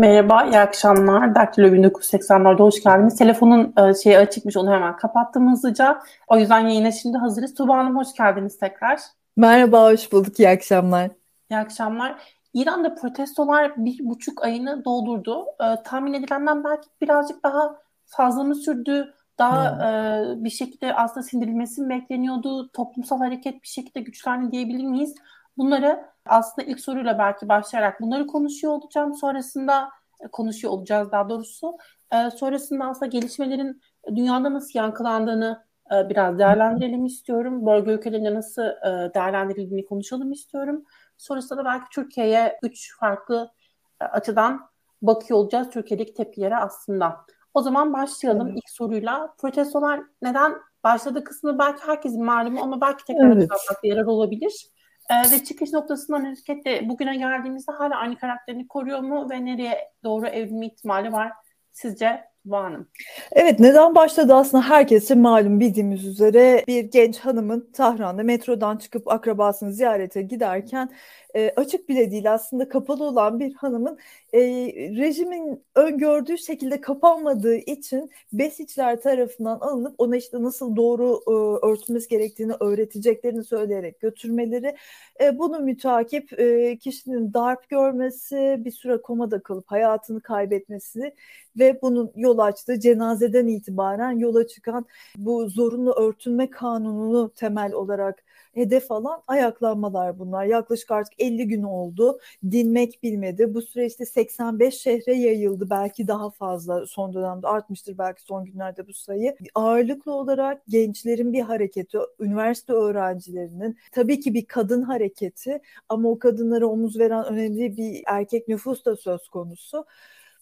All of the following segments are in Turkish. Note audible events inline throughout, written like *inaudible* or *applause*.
Merhaba, iyi akşamlar. Daktilo 1984'de hoş geldiniz. Telefonun e, şeyi açıkmış, onu hemen kapattım hızlıca. O yüzden yayına şimdi hazırız. Tuba Hanım hoş geldiniz tekrar. Merhaba, hoş bulduk. İyi akşamlar. İyi akşamlar. İran'da protestolar bir buçuk ayını doldurdu. E, tahmin edilenden belki birazcık daha fazla mı sürdü? Daha e, bir şekilde aslında sindirilmesi mi bekleniyordu? Toplumsal hareket bir şekilde güçlendi diyebilir miyiz? Bunları aslında ilk soruyla belki başlayarak bunları konuşuyor olacağım. Sonrasında e, konuşuyor olacağız daha doğrusu. E, sonrasında aslında gelişmelerin dünyada nasıl yankılandığını e, biraz değerlendirelim istiyorum. Bölge ülkelerinde nasıl e, değerlendirildiğini konuşalım istiyorum. Sonrasında da belki Türkiye'ye üç farklı e, açıdan bakıyor olacağız Türkiye'deki tepkilere aslında. O zaman başlayalım evet. ilk soruyla. Protestolar neden başladı kısmı belki herkesin malumu ama belki tekrar evet. yarar olabilir. Ee, ve çıkış noktasından hareketle bugüne geldiğimizde hala aynı karakterini koruyor mu ve nereye doğru evrilme ihtimali var sizce Hanım? Evet neden başladı aslında herkese malum bildiğimiz üzere bir genç hanımın Tahran'da metrodan çıkıp akrabasını ziyarete giderken e, açık bile değil aslında kapalı olan bir hanımın e, rejimin öngördüğü şekilde kapanmadığı için Besiçler tarafından alınıp ona işte nasıl doğru e, örtülmesi gerektiğini öğreteceklerini söyleyerek götürmeleri e, bunu mütakip e, kişinin darp görmesi bir süre komada kalıp hayatını kaybetmesi ve bunun yol açtığı cenazeden itibaren yola çıkan bu zorunlu örtünme kanununu temel olarak hedef alan ayaklanmalar bunlar. Yaklaşık artık 50 gün oldu. Dinmek bilmedi. Bu süreçte 85 şehre yayıldı. Belki daha fazla son dönemde artmıştır belki son günlerde bu sayı. Ağırlıklı olarak gençlerin bir hareketi, üniversite öğrencilerinin tabii ki bir kadın hareketi ama o kadınlara omuz veren önemli bir erkek nüfus da söz konusu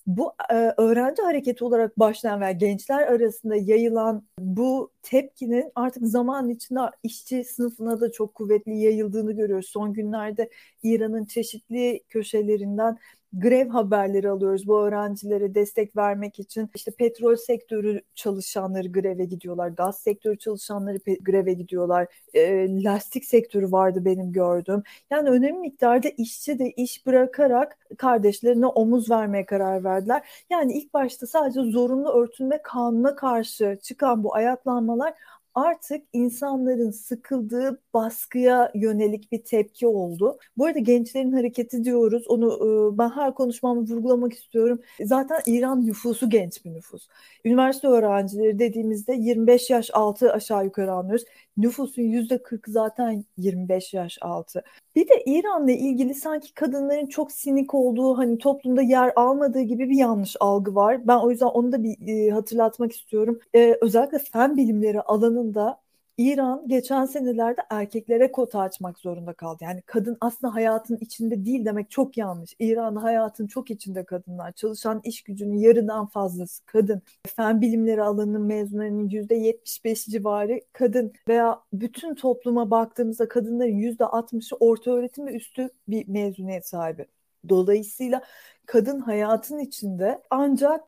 bu e, öğrenci hareketi olarak başlayan ve gençler arasında yayılan bu tepkinin artık zaman içinde işçi sınıfına da çok kuvvetli yayıldığını görüyoruz. Son günlerde İran'ın çeşitli köşelerinden grev haberleri alıyoruz bu öğrencilere destek vermek için. İşte petrol sektörü çalışanları greve gidiyorlar, gaz sektörü çalışanları greve gidiyorlar, e, lastik sektörü vardı benim gördüğüm. Yani önemli miktarda işçi de iş bırakarak kardeşlerine omuz vermeye karar verdiler. Yani ilk başta sadece zorunlu örtünme kanuna karşı çıkan bu ayaklanmalar artık insanların sıkıldığı baskıya yönelik bir tepki oldu. Bu arada gençlerin hareketi diyoruz. Onu e, ben her konuşmamda vurgulamak istiyorum. Zaten İran nüfusu genç bir nüfus. Üniversite öğrencileri dediğimizde 25 yaş altı aşağı yukarı anlıyoruz. Nüfusun %40 zaten 25 yaş altı. Bir de İran'la ilgili sanki kadınların çok sinik olduğu, hani toplumda yer almadığı gibi bir yanlış algı var. Ben o yüzden onu da bir e, hatırlatmak istiyorum. E, özellikle fen bilimleri alanında İran geçen senelerde erkeklere kota açmak zorunda kaldı. Yani kadın aslında hayatın içinde değil demek çok yanlış. İran'da hayatın çok içinde kadınlar. Çalışan iş gücünün yarıdan fazlası kadın. Fen bilimleri alanının mezunlarının %75 civarı kadın. Veya bütün topluma baktığımızda kadınların %60'ı orta öğretim ve üstü bir mezuniyet sahibi. Dolayısıyla kadın hayatın içinde ancak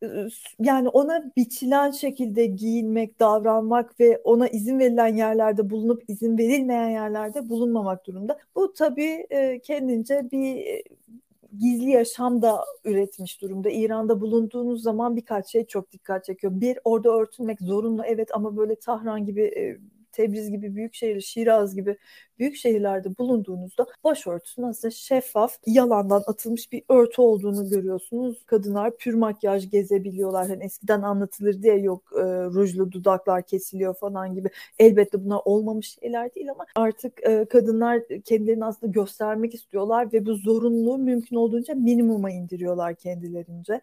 yani ona biçilen şekilde giyinmek, davranmak ve ona izin verilen yerlerde bulunup izin verilmeyen yerlerde bulunmamak durumda. Bu tabii kendince bir gizli yaşam da üretmiş durumda. İran'da bulunduğunuz zaman birkaç şey çok dikkat çekiyor. Bir, orada örtünmek zorunlu evet ama böyle Tahran gibi Tebriz gibi büyük şehir, Şiraz gibi büyük şehirlerde bulunduğunuzda başörtüsünün aslında şeffaf, yalandan atılmış bir örtü olduğunu görüyorsunuz. Kadınlar pür makyaj gezebiliyorlar. Hani eskiden anlatılır diye yok e, rujlu dudaklar kesiliyor falan gibi. Elbette bunlar olmamış şeyler değil ama artık e, kadınlar kendilerini aslında göstermek istiyorlar ve bu zorunluluğu mümkün olduğunca minimuma indiriyorlar kendilerince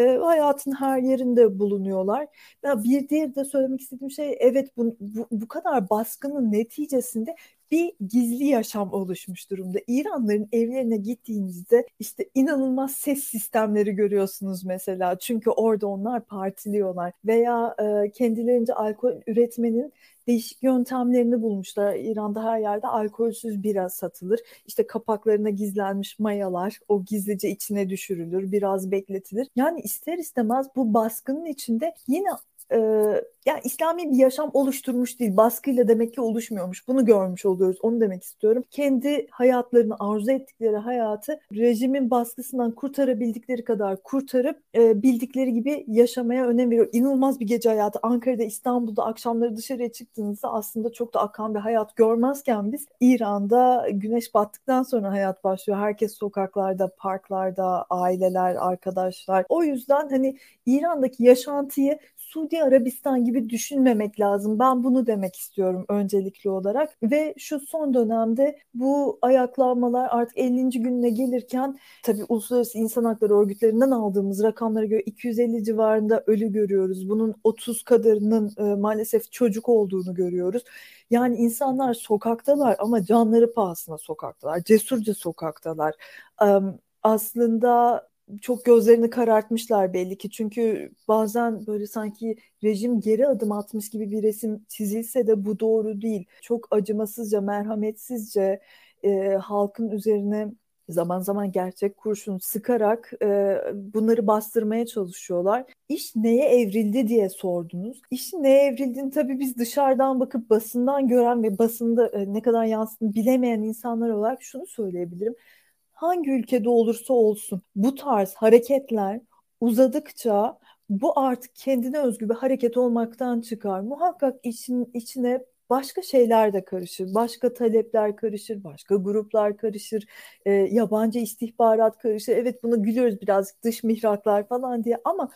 e, hayatın her yerinde bulunuyorlar. Ya bir diğer de söylemek istediğim şey evet bu, bu, bu kadar baskının neticesinde bir gizli yaşam oluşmuş durumda. İranların evlerine gittiğinizde işte inanılmaz ses sistemleri görüyorsunuz mesela. Çünkü orada onlar partiliyorlar veya e, kendilerince alkol üretmenin değişik yöntemlerini bulmuşlar. İran'da her yerde alkolsüz bira satılır. İşte kapaklarına gizlenmiş mayalar o gizlice içine düşürülür, biraz bekletilir. Yani ister istemez bu baskının içinde yine e, yani İslami bir yaşam oluşturmuş değil. Baskıyla demek ki oluşmuyormuş. Bunu görmüş oluyoruz. Onu demek istiyorum. Kendi hayatlarını, arzu ettikleri hayatı rejimin baskısından kurtarabildikleri kadar kurtarıp e, bildikleri gibi yaşamaya önem veriyor. İnanılmaz bir gece hayatı. Ankara'da, İstanbul'da akşamları dışarıya çıktığınızda aslında çok da akan bir hayat görmezken biz İran'da güneş battıktan sonra hayat başlıyor. Herkes sokaklarda, parklarda, aileler, arkadaşlar. O yüzden hani İran'daki yaşantıyı Suudi Arabistan gibi düşünmemek lazım. Ben bunu demek istiyorum öncelikli olarak ve şu son dönemde bu ayaklanmalar artık 50. gününe gelirken tabii uluslararası insan hakları örgütlerinden aldığımız rakamlara göre 250 civarında ölü görüyoruz. Bunun 30 kadarının e, maalesef çocuk olduğunu görüyoruz. Yani insanlar sokaktalar ama canları pahasına sokaktalar. Cesurca sokaktalar. Um, aslında çok gözlerini karartmışlar belli ki. Çünkü bazen böyle sanki rejim geri adım atmış gibi bir resim çizilse de bu doğru değil. Çok acımasızca, merhametsizce e, halkın üzerine zaman zaman gerçek kurşun sıkarak e, bunları bastırmaya çalışıyorlar. İş neye evrildi diye sordunuz. İşin neye evrildiğini tabii biz dışarıdan bakıp basından gören ve basında e, ne kadar yansıdığını bilemeyen insanlar olarak şunu söyleyebilirim hangi ülkede olursa olsun bu tarz hareketler uzadıkça bu artık kendine özgü bir hareket olmaktan çıkar. Muhakkak için, içine başka şeyler de karışır. Başka talepler karışır, başka gruplar karışır, e, yabancı istihbarat karışır. Evet buna gülüyoruz birazcık dış mihraklar falan diye ama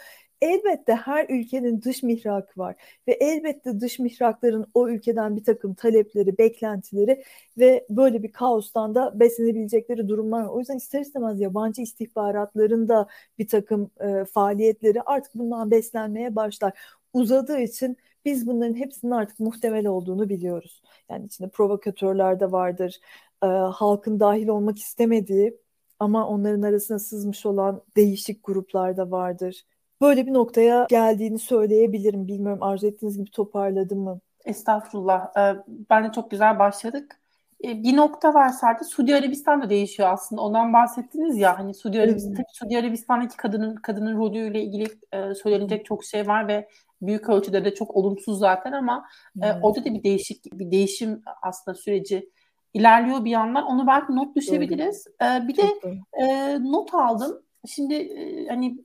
elbette her ülkenin dış mihrakı var ve elbette dış mihrakların o ülkeden bir takım talepleri, beklentileri ve böyle bir kaostan da beslenebilecekleri durumlar var. O yüzden ister istemez yabancı istihbaratların da bir takım e, faaliyetleri artık bundan beslenmeye başlar. Uzadığı için biz bunların hepsinin artık muhtemel olduğunu biliyoruz. Yani içinde provokatörler de vardır, e, halkın dahil olmak istemediği ama onların arasına sızmış olan değişik gruplar da vardır böyle bir noktaya geldiğini söyleyebilirim. Bilmiyorum arzu ettiğiniz gibi toparladım mı? Estağfurullah. Ee, ben de çok güzel başladık. Ee, bir nokta var sadece Suudi Arabistan da değişiyor aslında. Ondan bahsettiniz ya hani Suudi Arabistan, hmm. Suudi Arabistan'daki kadının kadının rolüyle ilgili e, söylenecek çok şey var ve büyük ölçüde de çok olumsuz zaten ama e, orada da bir değişik bir değişim aslında süreci ilerliyor bir yandan. Onu belki not düşebiliriz. E, bir de e, not aldım. Şimdi e, hani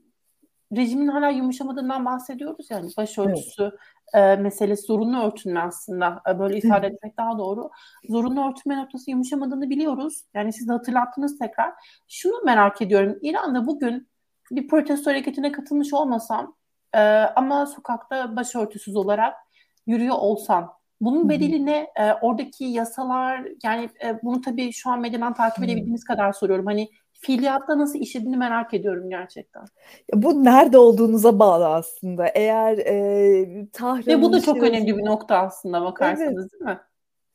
rejimin hala yumuşamadığından bahsediyoruz yani başörtüsü evet. e, meselesi zorunlu örtünme aslında e, böyle ifade etmek daha doğru. Zorunlu örtünme noktası yumuşamadığını biliyoruz. Yani siz de hatırlattınız tekrar. Şunu merak ediyorum. İran'da bugün bir protesto hareketine katılmış olmasam e, ama sokakta başörtüsüz olarak yürüyor olsam bunun bedeli ne? E, oradaki yasalar yani e, bunu tabii şu an medyadan takip edebildiğimiz kadar soruyorum. Hani fiiliyatta nasıl işlediğini merak ediyorum gerçekten. Ya bu nerede olduğunuza bağlı aslında. Eğer e, Tahran'ın... Ve bu da çok önemli bir nokta aslında bakarsanız evet. değil mi?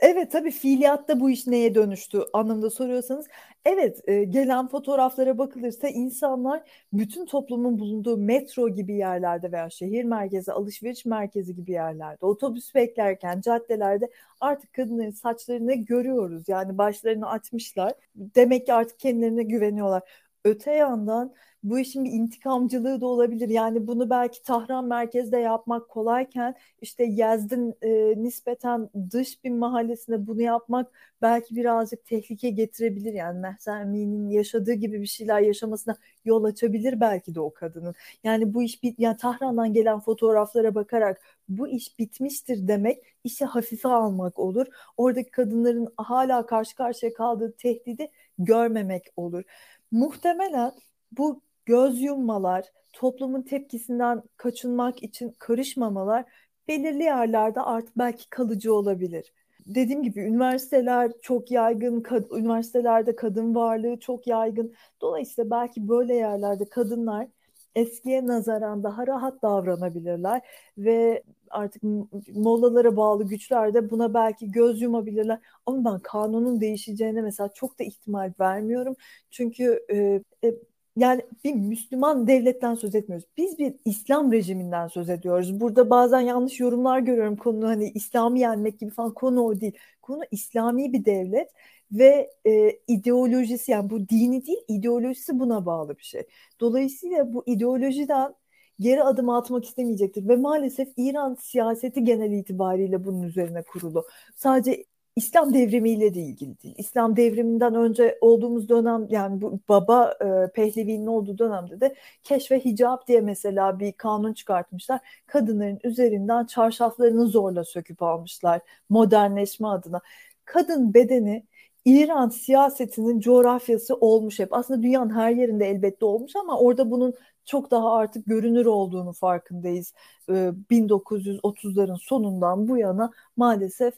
Evet tabii fiiliyatta bu iş neye dönüştü anlamda soruyorsanız evet e, gelen fotoğraflara bakılırsa insanlar bütün toplumun bulunduğu metro gibi yerlerde veya şehir merkezi, alışveriş merkezi gibi yerlerde otobüs beklerken caddelerde artık kadınların saçlarını görüyoruz. Yani başlarını açmışlar. Demek ki artık kendilerine güveniyorlar. Öte yandan bu işin bir intikamcılığı da olabilir. Yani bunu belki Tahran merkezde yapmak kolayken işte Yezdin e, nispeten dış bir mahallesinde bunu yapmak belki birazcık tehlike getirebilir. Yani Mehsa Emin'in yaşadığı gibi bir şeyler yaşamasına yol açabilir belki de o kadının. Yani bu iş bit yani Tahran'dan gelen fotoğraflara bakarak bu iş bitmiştir demek işi hafife almak olur. Oradaki kadınların hala karşı karşıya kaldığı tehdidi görmemek olur. Muhtemelen bu göz yummalar, toplumun tepkisinden kaçınmak için karışmamalar belirli yerlerde artık belki kalıcı olabilir. Dediğim gibi üniversiteler çok yaygın, kad- üniversitelerde kadın varlığı çok yaygın. Dolayısıyla belki böyle yerlerde kadınlar eskiye nazaran daha rahat davranabilirler ve artık mollalara bağlı güçler de buna belki göz yumabilirler. Ama ben kanunun değişeceğine mesela çok da ihtimal vermiyorum. Çünkü e, e, yani bir Müslüman devletten söz etmiyoruz. Biz bir İslam rejiminden söz ediyoruz. Burada bazen yanlış yorumlar görüyorum konu hani İslam'ı yenmek gibi falan konu o değil. Konu İslami bir devlet ve e, ideolojisi yani bu dini değil ideolojisi buna bağlı bir şey. Dolayısıyla bu ideolojiden geri adım atmak istemeyecektir. Ve maalesef İran siyaseti genel itibariyle bunun üzerine kurulu. Sadece İslam devrimiyle de ilgili değil. İslam devriminden önce olduğumuz dönem yani bu baba e, Pehlevi'nin olduğu dönemde de keşfe hicap diye mesela bir kanun çıkartmışlar. Kadınların üzerinden çarşaflarını zorla söküp almışlar modernleşme adına. Kadın bedeni İran siyasetinin coğrafyası olmuş hep. Aslında dünyanın her yerinde elbette olmuş ama orada bunun çok daha artık görünür olduğunu farkındayız. 1930'ların ee, sonundan bu yana maalesef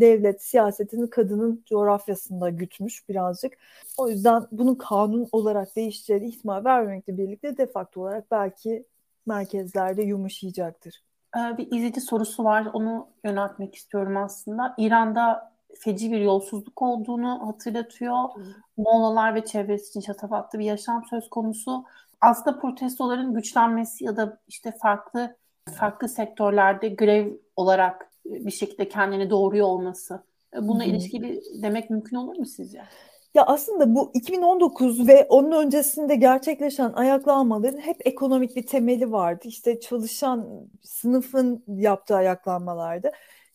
devlet siyasetini kadının coğrafyasında gütmüş birazcık. O yüzden bunun kanun olarak değişeceğini ihtimal vermemekle birlikte de facto olarak belki merkezlerde yumuşayacaktır. Ee, bir izleyici sorusu var. Onu yöneltmek istiyorum aslında. İran'da feci bir yolsuzluk olduğunu hatırlatıyor. Moğollar ve çevresi için şatafatlı bir yaşam söz konusu. Aslında protestoların güçlenmesi ya da işte farklı farklı sektörlerde grev olarak bir şekilde kendini doğruyor olması. Buna Hı-hı. ilişkili demek mümkün olur mu sizce? Ya aslında bu 2019 ve onun öncesinde gerçekleşen ayaklanmaların hep ekonomik bir temeli vardı. İşte çalışan sınıfın yaptığı ayaklanmalardı.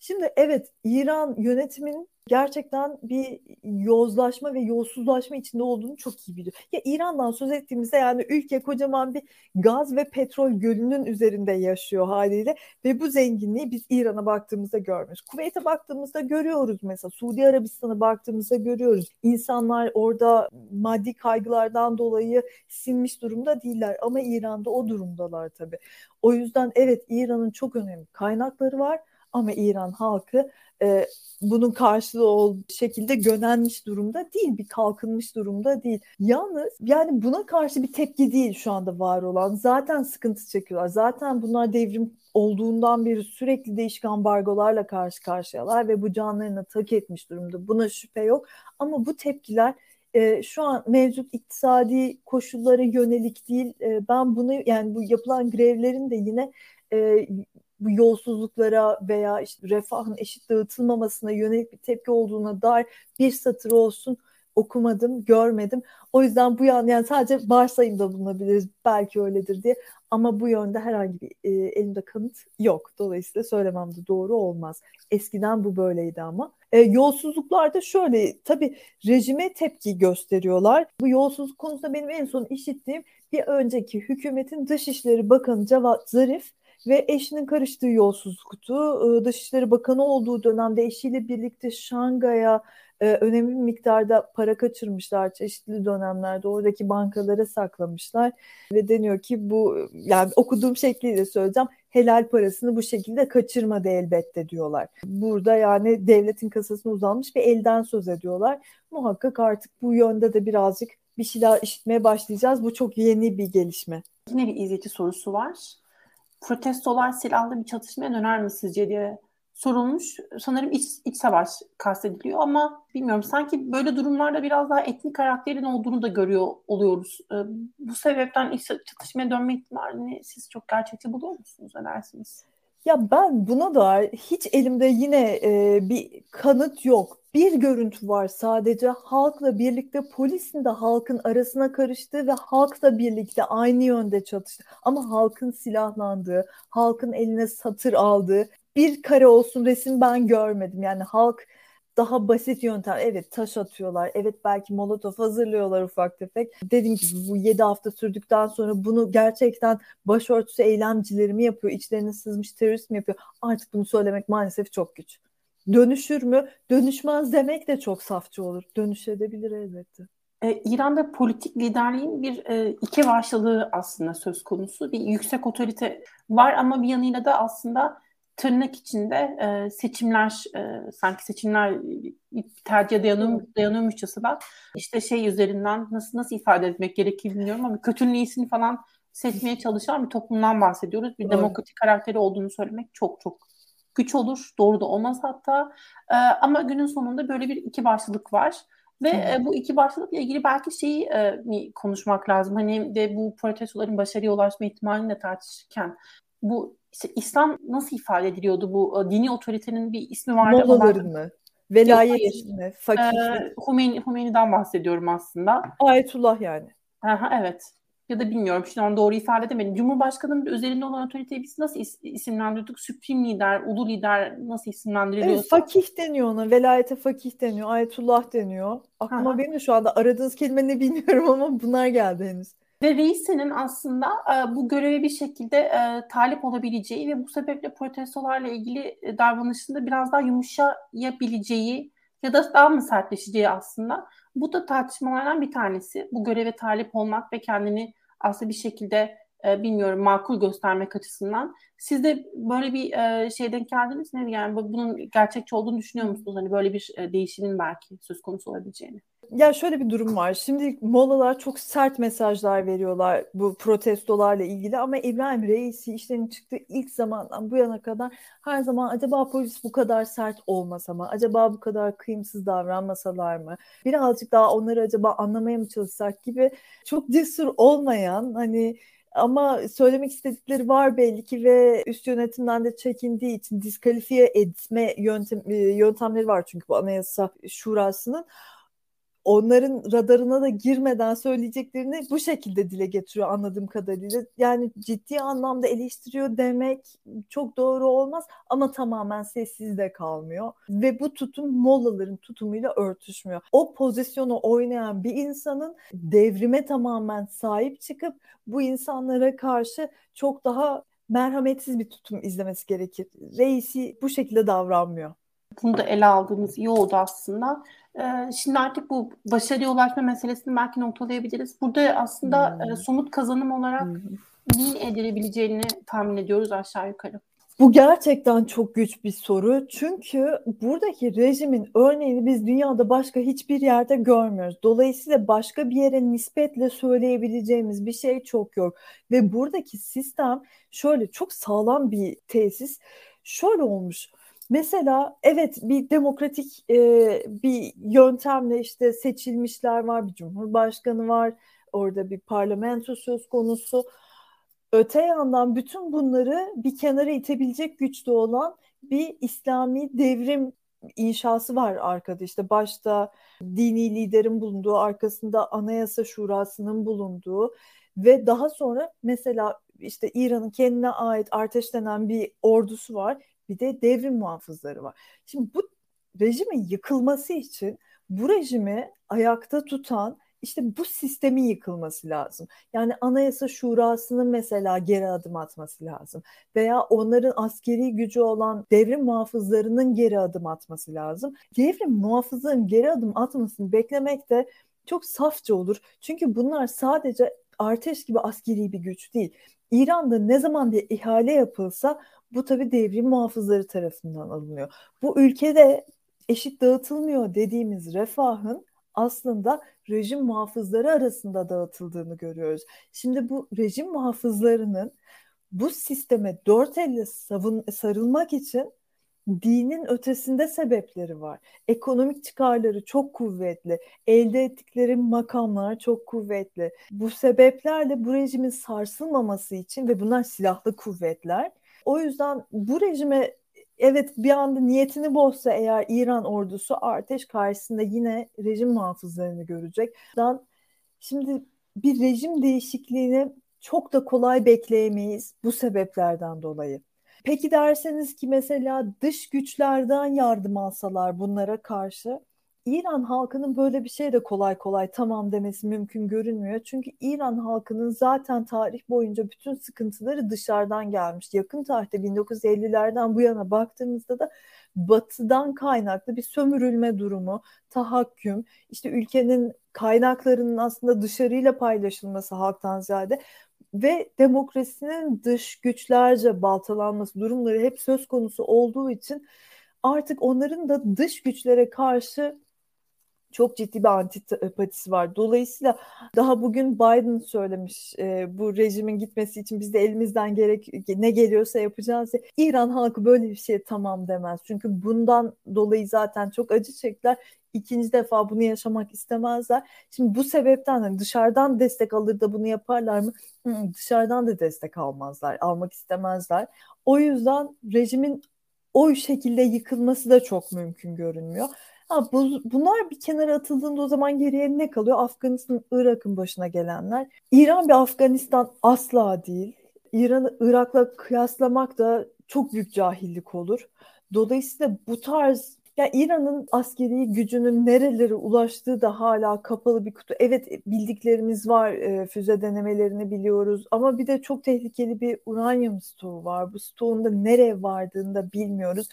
Şimdi evet İran yönetiminin gerçekten bir yozlaşma ve yolsuzlaşma içinde olduğunu çok iyi biliyor. Ya İran'dan söz ettiğimizde yani ülke kocaman bir gaz ve petrol gölünün üzerinde yaşıyor haliyle ve bu zenginliği biz İran'a baktığımızda görmüyoruz. Kuveyt'e baktığımızda görüyoruz mesela. Suudi Arabistan'a baktığımızda görüyoruz. İnsanlar orada maddi kaygılardan dolayı sinmiş durumda değiller ama İran'da o durumdalar tabii. O yüzden evet İran'ın çok önemli kaynakları var ama İran halkı e, bunun karşılığı ol şekilde gönenmiş durumda değil, bir kalkınmış durumda değil. Yalnız yani buna karşı bir tepki değil şu anda var olan. Zaten sıkıntı çekiyorlar. Zaten bunlar devrim olduğundan beri sürekli değişik ambargolarla karşı karşıyalar ve bu canlarını tak etmiş durumda. Buna şüphe yok. Ama bu tepkiler e, şu an mevcut iktisadi koşullara yönelik değil. E, ben bunu yani bu yapılan grevlerin de yine e, bu yolsuzluklara veya işte refahın eşit dağıtılmamasına yönelik bir tepki olduğuna dair bir satır olsun okumadım, görmedim. O yüzden bu yan yani sadece varsayımda bulunabiliriz belki öyledir diye ama bu yönde herhangi bir e, elimde kanıt yok. Dolayısıyla söylemem de doğru olmaz. Eskiden bu böyleydi ama. E, yolsuzluklarda şöyle tabii rejime tepki gösteriyorlar. Bu yolsuzluk konusunda benim en son işittiğim bir önceki hükümetin Dışişleri Bakanı Cevat Zarif ve eşinin karıştığı yolsuzluktu. Dışişleri Bakanı olduğu dönemde eşiyle birlikte Şangay'a e, önemli bir miktarda para kaçırmışlar çeşitli dönemlerde oradaki bankalara saklamışlar ve deniyor ki bu yani okuduğum şekliyle söyleyeceğim helal parasını bu şekilde kaçırmadı elbette diyorlar. Burada yani devletin kasasına uzanmış bir elden söz ediyorlar. Muhakkak artık bu yönde de birazcık bir şeyler işitmeye başlayacağız. Bu çok yeni bir gelişme. Yine bir izleyici sorusu var protestolar silahlı bir çatışmaya döner mi sizce diye sorulmuş. Sanırım iç, iç savaş kastediliyor ama bilmiyorum sanki böyle durumlarda biraz daha etnik karakterin olduğunu da görüyor oluyoruz. Ee, bu sebepten iç çatışmaya dönme ihtimalini siz çok gerçekçi buluyor musunuz? Ne dersiniz? Ya ben buna da hiç elimde yine e, bir kanıt yok. Bir görüntü var sadece halkla birlikte polisin de halkın arasına karıştığı ve halkla birlikte aynı yönde çatıştı. Ama halkın silahlandığı, halkın eline satır aldığı bir kare olsun resim ben görmedim. Yani halk daha basit yöntem. Evet taş atıyorlar. Evet belki molotof hazırlıyorlar ufak tefek. Dediğim gibi bu 7 hafta sürdükten sonra bunu gerçekten başörtüsü eylemcileri mi yapıyor? İçlerine sızmış terörist mi yapıyor? Artık bunu söylemek maalesef çok güç. Dönüşür mü? Dönüşmez demek de çok safça olur. Dönüşebilir elbette. Ee, İran'da politik liderliğin bir e, iki başlılığı aslında söz konusu. Bir yüksek otorite var ama bir yanıyla da aslında tırnak içinde e, seçimler e, sanki seçimler tercih dayanıyor, dayanıyormuşçasına işte şey üzerinden nasıl nasıl ifade etmek gerekir bilmiyorum ama kötünün iyisini falan seçmeye çalışan bir toplumdan bahsediyoruz. Bir evet. demokratik karakteri olduğunu söylemek çok çok güç olur. Doğru da olmaz hatta. E, ama günün sonunda böyle bir iki başlılık var. Ve e, bu iki başlıkla ilgili belki şeyi e, konuşmak lazım. Hani de bu protestoların başarıya ulaşma ihtimalini de tartışırken bu işte İslam nasıl ifade ediliyordu bu e, dini otoritenin bir ismi vardı. Mollaların mı? Velayet mi? Fakir ee, Hümeyni, Hümeyni'den bahsediyorum aslında. Ayetullah yani. Aha, evet. ya da bilmiyorum şu an doğru ifade edemedim. Cumhurbaşkanının üzerinde olan otoriteyi biz nasıl is- isimlendirdik? Süprim lider, ulu lider nasıl isimlendiriliyor? Evet, fakih deniyor ona. Velayete fakih deniyor. Ayetullah deniyor. Aklıma ha. benim de şu anda aradığınız kelime ne bilmiyorum ama bunlar geldi henüz. Ve reisenin aslında e, bu göreve bir şekilde e, talip olabileceği ve bu sebeple protestolarla ilgili e, davranışında biraz daha yumuşayabileceği ya da daha mı sertleşeceği aslında. Bu da tartışmalardan bir tanesi. Bu göreve talip olmak ve kendini aslında bir şekilde e, bilmiyorum makul göstermek açısından. Siz de böyle bir e, şey denk geldiniz mi? Yani bunun gerçekçi olduğunu düşünüyor musunuz? Hani böyle bir e, değişimin belki söz konusu olabileceğini. Ya şöyle bir durum var. Şimdi molalar çok sert mesajlar veriyorlar bu protestolarla ilgili ama İbrahim Reisi işlerin çıktığı ilk zamandan bu yana kadar her zaman acaba polis bu kadar sert olmasa mı? Acaba bu kadar kıyımsız davranmasalar mı? Birazcık daha onları acaba anlamaya mı çalışsak gibi çok cesur olmayan hani ama söylemek istedikleri var belli ki ve üst yönetimden de çekindiği için diskalifiye etme yöntem, yöntemleri var çünkü bu anayasa şurasının onların radarına da girmeden söyleyeceklerini bu şekilde dile getiriyor anladığım kadarıyla. Yani ciddi anlamda eleştiriyor demek çok doğru olmaz ama tamamen sessiz de kalmıyor. Ve bu tutum molaların tutumuyla örtüşmüyor. O pozisyonu oynayan bir insanın devrime tamamen sahip çıkıp bu insanlara karşı çok daha merhametsiz bir tutum izlemesi gerekir. Reisi bu şekilde davranmıyor. Bunu da ele aldığımız iyi oldu aslında. Ee, şimdi artık bu başarıya ulaşma meselesini belki noktalayabiliriz. Burada aslında hmm. e, somut kazanım olarak hmm. neyin edilebileceğini tahmin ediyoruz aşağı yukarı. Bu gerçekten çok güç bir soru. Çünkü buradaki rejimin örneğini biz dünyada başka hiçbir yerde görmüyoruz. Dolayısıyla başka bir yere nispetle söyleyebileceğimiz bir şey çok yok. Ve buradaki sistem şöyle çok sağlam bir tesis. Şöyle olmuş. Mesela evet bir demokratik e, bir yöntemle işte seçilmişler var, bir cumhurbaşkanı var, orada bir parlamento söz konusu. Öte yandan bütün bunları bir kenara itebilecek güçte olan bir İslami devrim inşası var arkada işte başta dini liderin bulunduğu arkasında anayasa şurasının bulunduğu ve daha sonra mesela işte İran'ın kendine ait Arteş denen bir ordusu var bir de devrim muhafızları var. Şimdi bu rejimin yıkılması için bu rejimi ayakta tutan işte bu sistemin yıkılması lazım. Yani Anayasa Şurası'nın mesela geri adım atması lazım. Veya onların askeri gücü olan devrim muhafızlarının geri adım atması lazım. Devrim muhafızların geri adım atmasını beklemek de çok safça olur. Çünkü bunlar sadece Arteş gibi askeri bir güç değil. İran'da ne zaman bir ihale yapılsa bu tabii devrim muhafızları tarafından alınıyor. Bu ülkede eşit dağıtılmıyor dediğimiz refahın aslında rejim muhafızları arasında dağıtıldığını görüyoruz. Şimdi bu rejim muhafızlarının bu sisteme dört elle savun, sarılmak için dinin ötesinde sebepleri var. Ekonomik çıkarları çok kuvvetli, elde ettikleri makamlar çok kuvvetli. Bu sebeplerle bu rejimin sarsılmaması için ve bunlar silahlı kuvvetler. O yüzden bu rejime evet bir anda niyetini bozsa eğer İran ordusu Arteş karşısında yine rejim muhafızlarını görecek. Şimdi bir rejim değişikliğini çok da kolay bekleyemeyiz bu sebeplerden dolayı. Peki derseniz ki mesela dış güçlerden yardım alsalar bunlara karşı İran halkının böyle bir şey de kolay kolay tamam demesi mümkün görünmüyor. Çünkü İran halkının zaten tarih boyunca bütün sıkıntıları dışarıdan gelmiş. Yakın tarihte 1950'lerden bu yana baktığımızda da batıdan kaynaklı bir sömürülme durumu, tahakküm, işte ülkenin kaynaklarının aslında dışarıyla paylaşılması halktan ziyade ve demokrasinin dış güçlerce baltalanması durumları hep söz konusu olduğu için artık onların da dış güçlere karşı çok ciddi bir antipatisi var. Dolayısıyla daha bugün Biden söylemiş e, bu rejimin gitmesi için biz de elimizden gerek ne geliyorsa yapacağız. İran halkı böyle bir şeye tamam demez. Çünkü bundan dolayı zaten çok acı çektiler. İkinci defa bunu yaşamak istemezler. Şimdi bu sebepten hani dışarıdan destek alır da bunu yaparlar mı? Hı, dışarıdan da destek almazlar, almak istemezler. O yüzden rejimin o şekilde yıkılması da çok mümkün görünmüyor. Ha, bu, bunlar bir kenara atıldığında o zaman geriye ne kalıyor? Afganistan, Irak'ın başına gelenler. İran bir Afganistan asla değil. İran'ı Irak'la kıyaslamak da çok büyük cahillik olur. Dolayısıyla bu tarz ya İran'ın askeri gücünün nerelere ulaştığı da hala kapalı bir kutu. Evet bildiklerimiz var, e, füze denemelerini biliyoruz ama bir de çok tehlikeli bir uranyum stoğu var. Bu stoğun da nereye vardığını da bilmiyoruz.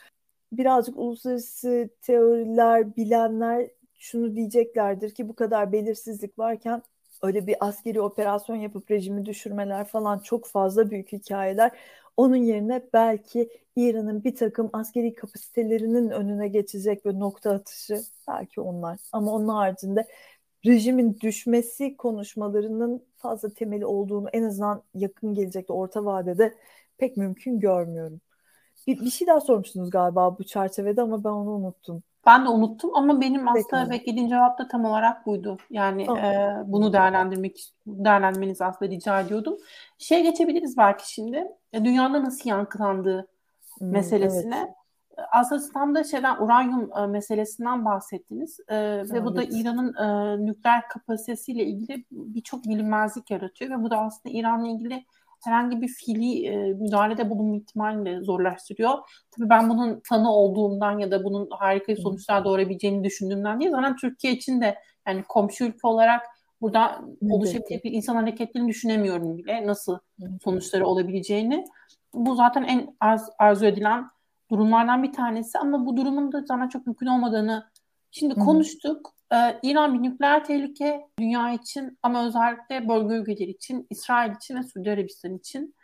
Birazcık uluslararası teoriler, bilenler şunu diyeceklerdir ki bu kadar belirsizlik varken öyle bir askeri operasyon yapıp rejimi düşürmeler falan çok fazla büyük hikayeler. Onun yerine belki İran'ın bir takım askeri kapasitelerinin önüne geçecek ve nokta atışı belki onlar. Ama onun haricinde rejimin düşmesi konuşmalarının fazla temeli olduğunu en azından yakın gelecekte orta vadede pek mümkün görmüyorum. Bir, bir şey daha sormuştunuz galiba bu çerçevede ama ben onu unuttum. Ben de unuttum ama benim aslında beklediğim cevap da tam olarak buydu. Yani tamam. e, bunu değerlendirmek değerlendirmenizi aslında rica ediyordum. Şey geçebiliriz belki şimdi. E, dünyada nasıl yankılandığı hmm, meselesine. Evet. Aslında tam da şeyden uranyum e, meselesinden bahsettiniz e, evet. ve bu da İran'ın e, nükleer kapasitesiyle ilgili birçok bilinmezlik yaratıyor ve bu da aslında İran'la ilgili herhangi bir fiili e, müdahalede bulunma ihtimalini de zorlaştırıyor. Tabii ben bunun fanı olduğumdan ya da bunun harika sonuçlar doğurabileceğini düşündüğümden değil. Zaten Türkiye için de yani komşu ülke olarak burada oluşabilecek bir insan hareketlerini düşünemiyorum bile. Nasıl sonuçları olabileceğini. Bu zaten en az arzu edilen durumlardan bir tanesi ama bu durumun da zaten çok mümkün olmadığını şimdi konuştuk. Ee, İran bir nükleer tehlike dünya için ama özellikle bölge ülkeleri için, İsrail için ve Suudi Arabistan için.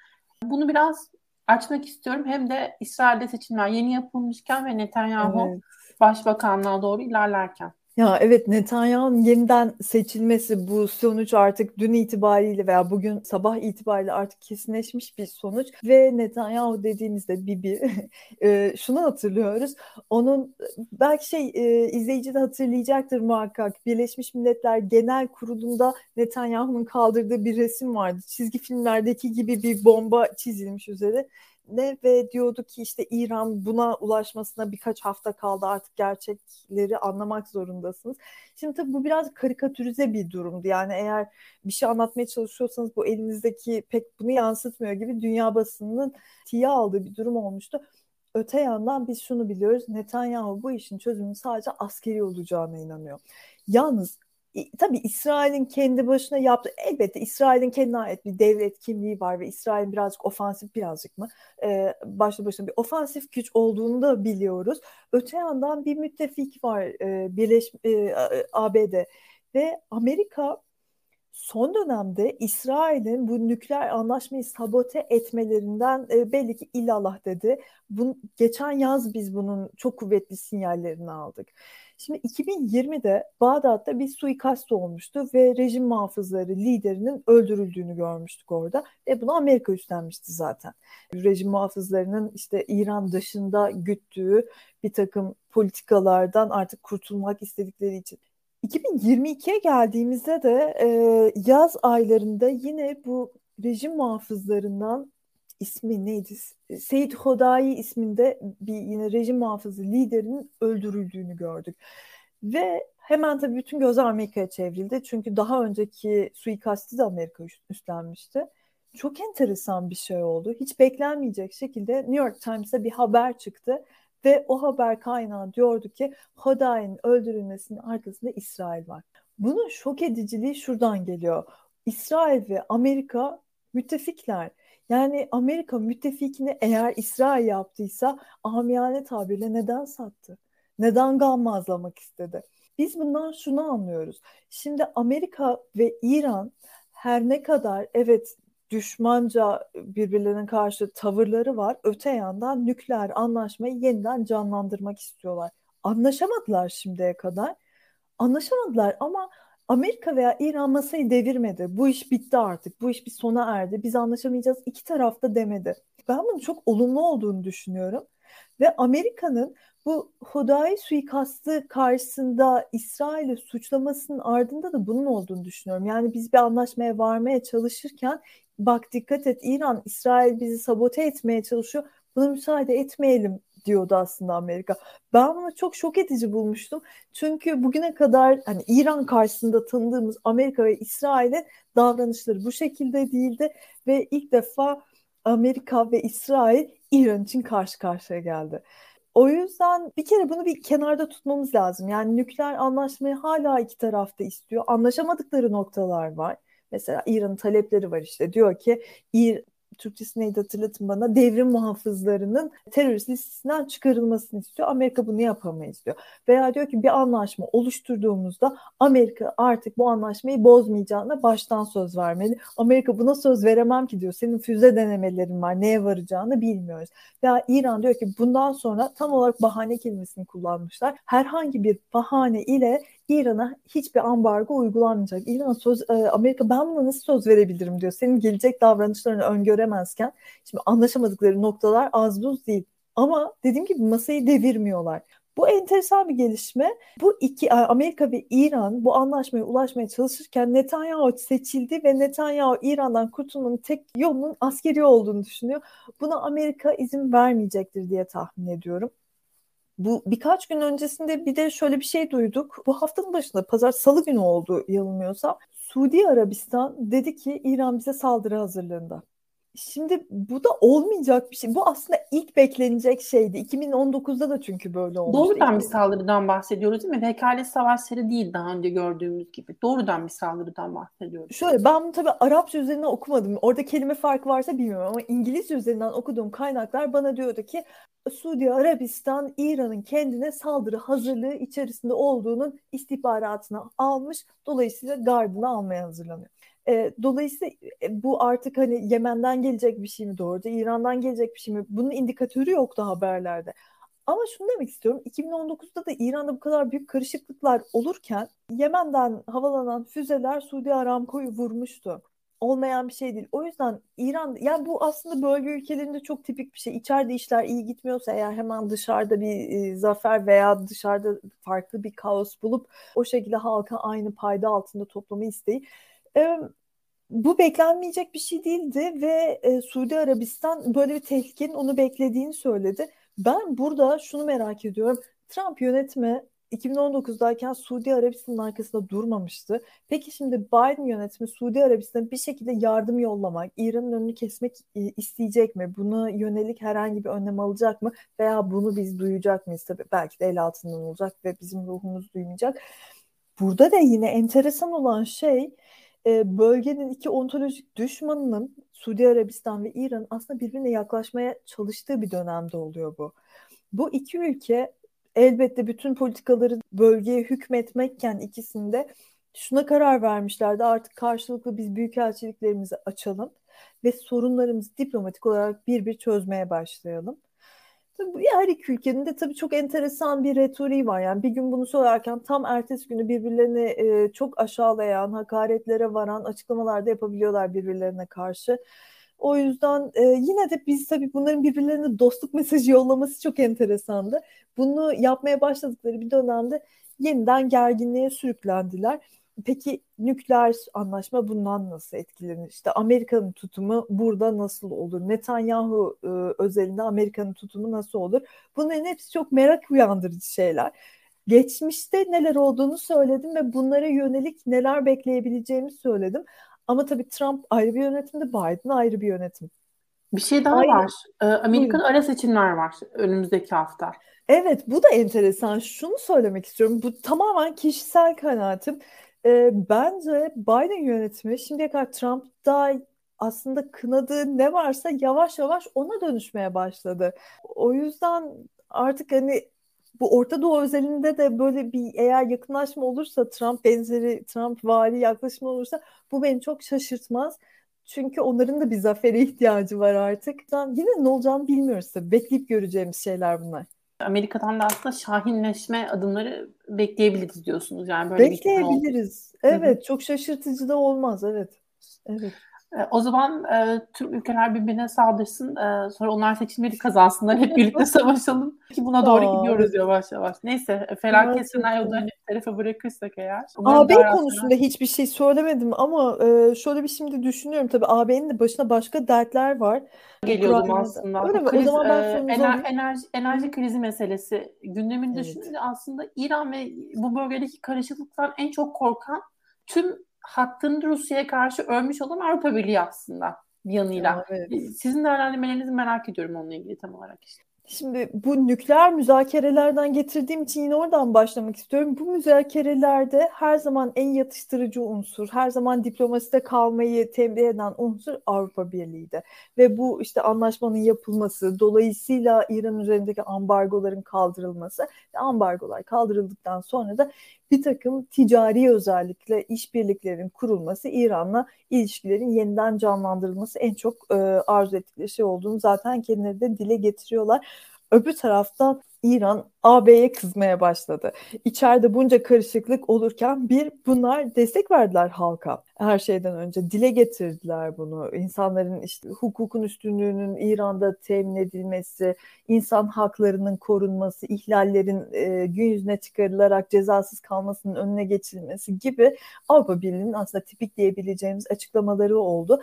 Bunu biraz açmak istiyorum. Hem de İsrail'de seçimler yeni yapılmışken ve Netanyahu evet. başbakanlığa doğru ilerlerken. Ya evet Netanyahu'nun yeniden seçilmesi bu sonuç artık dün itibariyle veya bugün sabah itibariyle artık kesinleşmiş bir sonuç ve Netanyahu dediğimizde Bibi *laughs* e, şunu hatırlıyoruz. Onun belki şey e, izleyici de hatırlayacaktır muhakkak. Birleşmiş Milletler Genel Kurulu'nda Netanyahu'nun kaldırdığı bir resim vardı. Çizgi filmlerdeki gibi bir bomba çizilmiş üzeri ne ve diyordu ki işte İran buna ulaşmasına birkaç hafta kaldı artık gerçekleri anlamak zorundasınız. Şimdi tabii bu biraz karikatürize bir durumdu. Yani eğer bir şey anlatmaya çalışıyorsanız bu elinizdeki pek bunu yansıtmıyor gibi dünya basınının tiye aldığı bir durum olmuştu. Öte yandan biz şunu biliyoruz. Netanyahu bu işin çözümünün sadece askeri olacağına inanıyor. Yalnız tabii İsrail'in kendi başına yaptığı elbette İsrail'in kendine ait bir devlet kimliği var ve İsrail birazcık ofansif birazcık mı e, başlı başına bir ofansif güç olduğunu da biliyoruz. Öte yandan bir müttefik var e, Birleş e, ABD ve Amerika son dönemde İsrail'in bu nükleer anlaşmayı sabote etmelerinden e, belli ki illallah dedi. Bun, geçen yaz biz bunun çok kuvvetli sinyallerini aldık. Şimdi 2020'de Bağdat'ta bir suikast olmuştu ve rejim muhafızları liderinin öldürüldüğünü görmüştük orada ve bunu Amerika üstlenmişti zaten. Rejim muhafızlarının işte İran dışında güttüğü bir takım politikalardan artık kurtulmak istedikleri için. 2022'ye geldiğimizde de e, yaz aylarında yine bu rejim muhafızlarından ismi neydi? Seyit Hodai isminde bir yine rejim muhafızı liderinin öldürüldüğünü gördük. Ve hemen tabii bütün gözler Amerika'ya çevrildi. Çünkü daha önceki suikasti de Amerika üstlenmişti. Çok enteresan bir şey oldu. Hiç beklenmeyecek şekilde New York Times'ta bir haber çıktı. Ve o haber kaynağı diyordu ki Hodai'nin öldürülmesinin arkasında İsrail var. Bunun şok ediciliği şuradan geliyor. İsrail ve Amerika müttefikler. Yani Amerika müttefikini eğer İsrail yaptıysa amiyane tabirle neden sattı? Neden gammazlamak istedi? Biz bundan şunu anlıyoruz. Şimdi Amerika ve İran her ne kadar evet düşmanca birbirlerine karşı tavırları var. Öte yandan nükleer anlaşmayı yeniden canlandırmak istiyorlar. Anlaşamadılar şimdiye kadar. Anlaşamadılar ama Amerika veya İran masayı devirmedi. Bu iş bitti artık. Bu iş bir sona erdi. Biz anlaşamayacağız. İki tarafta demedi. Ben bunun çok olumlu olduğunu düşünüyorum. Ve Amerika'nın bu Hodai suikastı karşısında İsrail'i suçlamasının ardında da bunun olduğunu düşünüyorum. Yani biz bir anlaşmaya varmaya çalışırken bak dikkat et İran, İsrail bizi sabote etmeye çalışıyor. Buna müsaade etmeyelim diyordu aslında Amerika. Ben bunu çok şok edici bulmuştum. Çünkü bugüne kadar hani İran karşısında tanıdığımız Amerika ve İsrail'in davranışları bu şekilde değildi ve ilk defa Amerika ve İsrail İran için karşı karşıya geldi. O yüzden bir kere bunu bir kenarda tutmamız lazım. Yani nükleer anlaşmayı hala iki tarafta istiyor. Anlaşamadıkları noktalar var. Mesela İran'ın talepleri var işte. Diyor ki Türkçesi neydi hatırlatın bana devrim muhafızlarının terörist listesinden çıkarılmasını istiyor. Amerika bunu yapamayız diyor. Veya diyor ki bir anlaşma oluşturduğumuzda Amerika artık bu anlaşmayı bozmayacağına baştan söz vermeli. Amerika buna söz veremem ki diyor. Senin füze denemelerin var. Neye varacağını bilmiyoruz. Veya İran diyor ki bundan sonra tam olarak bahane kelimesini kullanmışlar. Herhangi bir bahane ile İran'a hiçbir ambargo uygulanmayacak. İran söz e, Amerika ben buna nasıl söz verebilirim diyor. Senin gelecek davranışlarını öngöremezken şimdi anlaşamadıkları noktalar az buz değil. Ama dediğim gibi masayı devirmiyorlar. Bu enteresan bir gelişme. Bu iki e, Amerika ve İran bu anlaşmaya ulaşmaya çalışırken Netanyahu seçildi ve Netanyahu İran'dan kurtulmanın tek yolunun askeri olduğunu düşünüyor. Buna Amerika izin vermeyecektir diye tahmin ediyorum. Bu birkaç gün öncesinde bir de şöyle bir şey duyduk. Bu haftanın başında pazar salı günü oldu yanılmıyorsam. Suudi Arabistan dedi ki İran bize saldırı hazırlığında. Şimdi bu da olmayacak bir şey. Bu aslında ilk beklenecek şeydi. 2019'da da çünkü böyle olmuştu. Doğrudan bir saldırıdan bahsediyoruz değil mi? Vekalet savaşları değil daha önce gördüğümüz gibi. Doğrudan bir saldırıdan bahsediyoruz. Şöyle ben bunu tabii Arapça üzerinden okumadım. Orada kelime farkı varsa bilmiyorum ama İngilizce üzerinden okuduğum kaynaklar bana diyordu ki Suudi Arabistan İran'ın kendine saldırı hazırlığı içerisinde olduğunun istihbaratını almış. Dolayısıyla gardını almaya hazırlanıyor. E, dolayısıyla bu artık hani Yemen'den gelecek bir şey mi doğru, İran'dan gelecek bir şey mi? Bunun indikatörü yoktu haberlerde. Ama şunu demek istiyorum. 2019'da da İran'da bu kadar büyük karışıklıklar olurken Yemen'den havalanan füzeler Suudi Aramco'yu vurmuştu. Olmayan bir şey değil. O yüzden İran yani bu aslında bölge ülkelerinde çok tipik bir şey. İçeride işler iyi gitmiyorsa eğer hemen dışarıda bir e, zafer veya dışarıda farklı bir kaos bulup o şekilde halka aynı payda altında toplama isteği. E, bu beklenmeyecek bir şey değildi ve e, Suudi Arabistan böyle bir tehlikenin onu beklediğini söyledi. Ben burada şunu merak ediyorum. Trump yönetimi 2019'dayken Suudi Arabistan'ın arkasında durmamıştı. Peki şimdi Biden yönetimi Suudi Arabistan'a bir şekilde yardım yollamak, İran'ın önünü kesmek e, isteyecek mi? Buna yönelik herhangi bir önlem alacak mı? Veya bunu biz duyacak mıyız? Tabii belki de el altından olacak ve bizim ruhumuz duymayacak. Burada da yine enteresan olan şey bölgenin iki ontolojik düşmanının Suudi Arabistan ve İran aslında birbirine yaklaşmaya çalıştığı bir dönemde oluyor bu. Bu iki ülke elbette bütün politikaları bölgeye hükmetmekken ikisinde şuna karar vermişlerdi artık karşılıklı biz büyükelçiliklerimizi açalım ve sorunlarımızı diplomatik olarak bir bir çözmeye başlayalım. Tabii her iki ülkenin tabii çok enteresan bir retoriği var. Yani bir gün bunu söylerken tam ertesi günü birbirlerini e, çok aşağılayan, hakaretlere varan açıklamalar da yapabiliyorlar birbirlerine karşı. O yüzden e, yine de biz tabii bunların birbirlerine dostluk *laughs* mesajı yollaması çok enteresandı. Bunu yapmaya başladıkları bir dönemde yeniden gerginliğe sürüklendiler. Peki nükleer anlaşma bundan nasıl etkilenir? İşte Amerika'nın tutumu burada nasıl olur? Netanyahu e, özelinde Amerika'nın tutumu nasıl olur? Bunların hepsi çok merak uyandırıcı şeyler. Geçmişte neler olduğunu söyledim ve bunlara yönelik neler bekleyebileceğimi söyledim. Ama tabii Trump ayrı bir yönetimde, Biden ayrı bir yönetim. Bir şey daha Aynen. var. Ee, Amerika'da ara seçimler var önümüzdeki hafta. Evet bu da enteresan. Şunu söylemek istiyorum. Bu tamamen kişisel kanaatim. E, bence Biden yönetimi şimdiye kadar Trump'da aslında kınadığı ne varsa yavaş yavaş ona dönüşmeye başladı. O yüzden artık hani bu Orta Doğu özelinde de böyle bir eğer yakınlaşma olursa Trump benzeri Trump vari yaklaşım olursa bu beni çok şaşırtmaz. Çünkü onların da bir zafere ihtiyacı var artık. Yine ne olacağını bilmiyoruz tabii. Bekleyip göreceğimiz şeyler bunlar. Amerika'dan da aslında şahinleşme adımları bekleyebiliriz diyorsunuz. Yani böyle Bekleyebiliriz. Bir evet, Hı-hı. çok şaşırtıcı da olmaz. Evet. Evet. E, o zaman e, tüm ülkeler birbirine saldırsın. E, sonra onlar seçimleri kazansınlar. Hep birlikte *laughs* savaşalım. Ki buna doğru Aa. gidiyoruz yavaş yavaş. Neyse felaket evet, senaryolarını bir tarafa bırakırsak eğer. AB konusunda hiçbir şey söylemedim ama e, şöyle bir şimdi düşünüyorum. Tabii AB'nin de başına başka dertler var. Geliyordum aslında. Öyle mi? Kriz, o zaman ben e, ener, enerji, enerji krizi meselesi gündeminde evet. düşününce aslında İran ve bu bölgedeki karışıklıktan en çok korkan tüm hattını Rusya'ya karşı örmüş olan Avrupa Birliği aslında bir yanıyla. Evet. Sizin değerlendirmelerinizi merak ediyorum onunla ilgili tam olarak işte. Şimdi bu nükleer müzakerelerden getirdiğim için yine oradan başlamak istiyorum. Bu müzakerelerde her zaman en yatıştırıcı unsur, her zaman diplomaside kalmayı tembih eden unsur Avrupa Birliği'ydi. Ve bu işte anlaşmanın yapılması, dolayısıyla İran üzerindeki ambargoların kaldırılması ve ambargolar kaldırıldıktan sonra da bir takım ticari özellikle işbirliklerin kurulması, İran'la ilişkilerin yeniden canlandırılması en çok e, arzu ettikleri şey olduğunu zaten kendileri de dile getiriyorlar. Öbür taraftan İran AB'ye kızmaya başladı. İçeride bunca karışıklık olurken bir bunlar destek verdiler halka. Her şeyden önce dile getirdiler bunu. İnsanların işte hukukun üstünlüğünün İran'da temin edilmesi, insan haklarının korunması, ihlallerin e, gün yüzüne çıkarılarak cezasız kalmasının önüne geçilmesi gibi Avrupa Birliği'nin aslında tipik diyebileceğimiz açıklamaları oldu.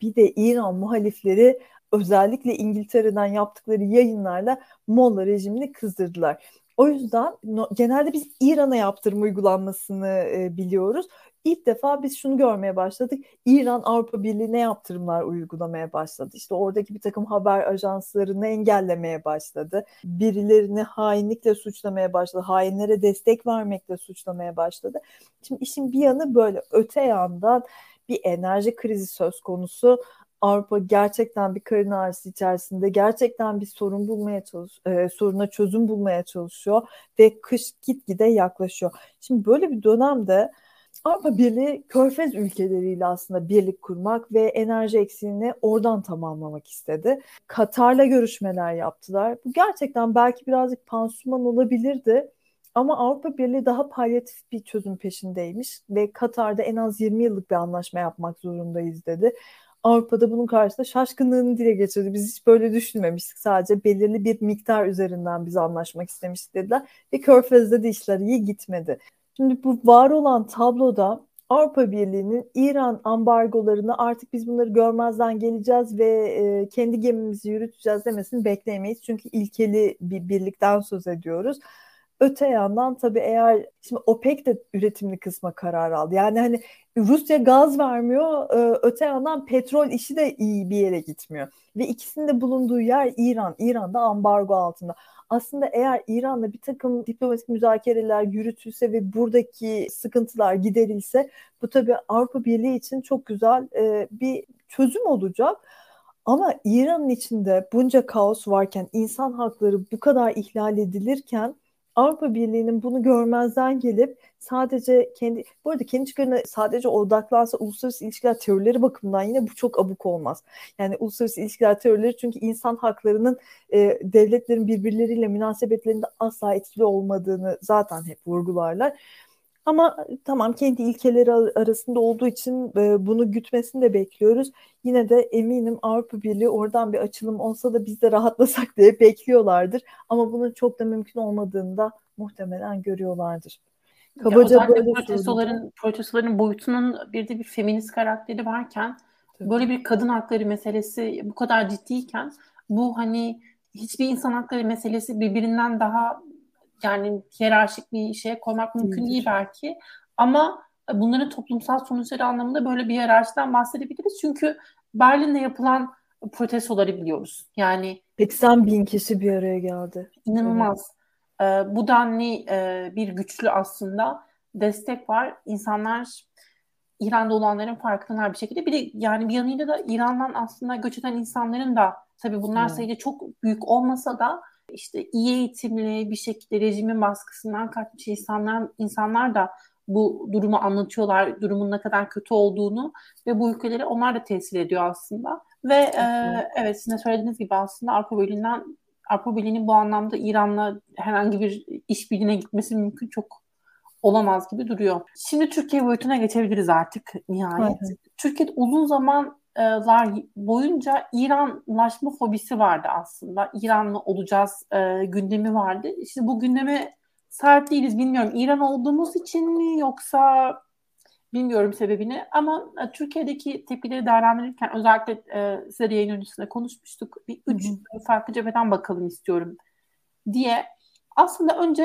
Bir de İran muhalifleri özellikle İngiltere'den yaptıkları yayınlarla Molla rejimini kızdırdılar. O yüzden no, genelde biz İran'a yaptırım uygulanmasını e, biliyoruz. İlk defa biz şunu görmeye başladık. İran Avrupa Birliği'ne yaptırımlar uygulamaya başladı. İşte oradaki bir takım haber ajanslarını engellemeye başladı. Birilerini hainlikle suçlamaya başladı. Hainlere destek vermekle suçlamaya başladı. Şimdi işin bir yanı böyle öte yandan bir enerji krizi söz konusu. Avrupa gerçekten bir karın ağrısı içerisinde gerçekten bir sorun bulmaya çalış e, soruna çözüm bulmaya çalışıyor ve kış gitgide yaklaşıyor. Şimdi böyle bir dönemde Avrupa Birliği körfez ülkeleriyle aslında birlik kurmak ve enerji eksiğini oradan tamamlamak istedi. Katar'la görüşmeler yaptılar. Bu gerçekten belki birazcık pansuman olabilirdi. Ama Avrupa Birliği daha palyatif bir çözüm peşindeymiş ve Katar'da en az 20 yıllık bir anlaşma yapmak zorundayız dedi. Avrupa'da bunun karşısında şaşkınlığını dile getirdi. Biz hiç böyle düşünmemiştik. Sadece belirli bir miktar üzerinden biz anlaşmak istemiştik dediler. Ve Körfez'de de işler iyi gitmedi. Şimdi bu var olan tabloda Avrupa Birliği'nin İran ambargolarını artık biz bunları görmezden geleceğiz ve e, kendi gemimizi yürüteceğiz demesini bekleyemeyiz. Çünkü ilkeli bir birlikten söz ediyoruz. Öte yandan tabii eğer şimdi OPEC de üretimli kısma karar aldı. Yani hani Rusya gaz vermiyor, e, öte yandan petrol işi de iyi bir yere gitmiyor. Ve ikisinin de bulunduğu yer İran. İran da ambargo altında. Aslında eğer İran'la bir takım diplomatik müzakereler yürütülse ve buradaki sıkıntılar giderilse bu tabii Avrupa Birliği için çok güzel e, bir çözüm olacak. Ama İran'ın içinde bunca kaos varken, insan hakları bu kadar ihlal edilirken Avrupa Birliği'nin bunu görmezden gelip sadece kendi bu arada kendi çıkarına sadece odaklansa uluslararası ilişkiler teorileri bakımından yine bu çok abuk olmaz. Yani uluslararası ilişkiler teorileri çünkü insan haklarının e, devletlerin birbirleriyle münasebetlerinde asla etkili olmadığını zaten hep vurgularlar. Ama tamam kendi ilkeleri arasında olduğu için e, bunu gütmesini de bekliyoruz. Yine de eminim Avrupa Birliği oradan bir açılım olsa da biz de rahatlasak diye *laughs* bekliyorlardır. Ama bunun çok da mümkün olmadığını da muhtemelen görüyorlardır. Kabaca ya böyle protestoların, protestoların boyutunun bir de bir feminist karakteri varken Tabii. böyle bir kadın hakları meselesi bu kadar ciddiyken bu hani hiçbir insan hakları meselesi birbirinden daha yani hiyerarşik bir şeye koymak mümkün değil belki. Ama bunların toplumsal sonuçları anlamında böyle bir hiyerarşiden bahsedebiliriz. Çünkü Berlin'de yapılan protestoları biliyoruz. Yani 80 bin kişi bir araya geldi. İnanılmaz. Evet. Ee, bu denli e, bir güçlü aslında destek var. İnsanlar İran'da olanların farkındalar bir şekilde. Bir de yani bir yanıyla da İran'dan aslında göç eden insanların da tabii bunlar evet. sayıca çok büyük olmasa da işte iyi eğitimli bir şekilde rejimin baskısından kaçmış insanlar insanlar da bu durumu anlatıyorlar, durumun ne kadar kötü olduğunu ve bu ülkeleri onlar da tesir ediyor aslında. Ve e, evet sizin söylediğiniz gibi aslında Avrupa Birliği'nden Avrupa Birliği'nin bu anlamda İran'la herhangi bir işbirliğine gitmesi mümkün çok olamaz gibi duruyor. Şimdi Türkiye boyutuna geçebiliriz artık nihayet. Evet. Türkiye uzun zaman boyunca İranlaşma fobisi vardı aslında. İranlı olacağız e, gündemi vardı. İşte bu gündeme sahip değiliz bilmiyorum. İran olduğumuz için mi yoksa bilmiyorum sebebini ama e, Türkiye'deki tepkileri değerlendirirken özellikle e, size de yayın öncesinde konuşmuştuk. Bir üç Hı-hı. farklı cepheden bakalım istiyorum diye. Aslında önce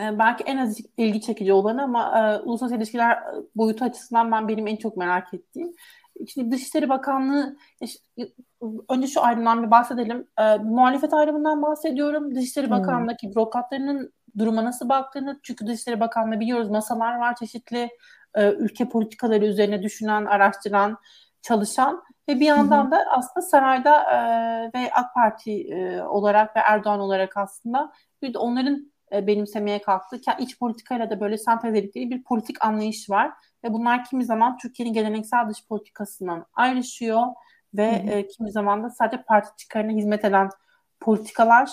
e, belki en az ilgi çekici olanı ama e, uluslararası ilişkiler boyutu açısından ben benim en çok merak ettiğim Şimdi Dışişleri Bakanlığı önce şu ayrımdan bir bahsedelim. E, muhalefet ayrımından bahsediyorum. Dışişleri hmm. Bakanlığı'ndaki bürokratlarının duruma nasıl baktığını çünkü Dışişleri Bakanlığı biliyoruz masalar var çeşitli e, ülke politikaları üzerine düşünen, araştıran, çalışan ve bir yandan da aslında sarayda e, ve AK Parti e, olarak ve Erdoğan olarak aslında bir de onların e, benimsemeye kalktı. İç politikayla da böyle sentez bir politik anlayış var ve bunlar kimi zaman Türkiye'nin geleneksel dış politikasından ayrışıyor ve e, kimi zaman da sadece parti çıkarına hizmet eden politikalar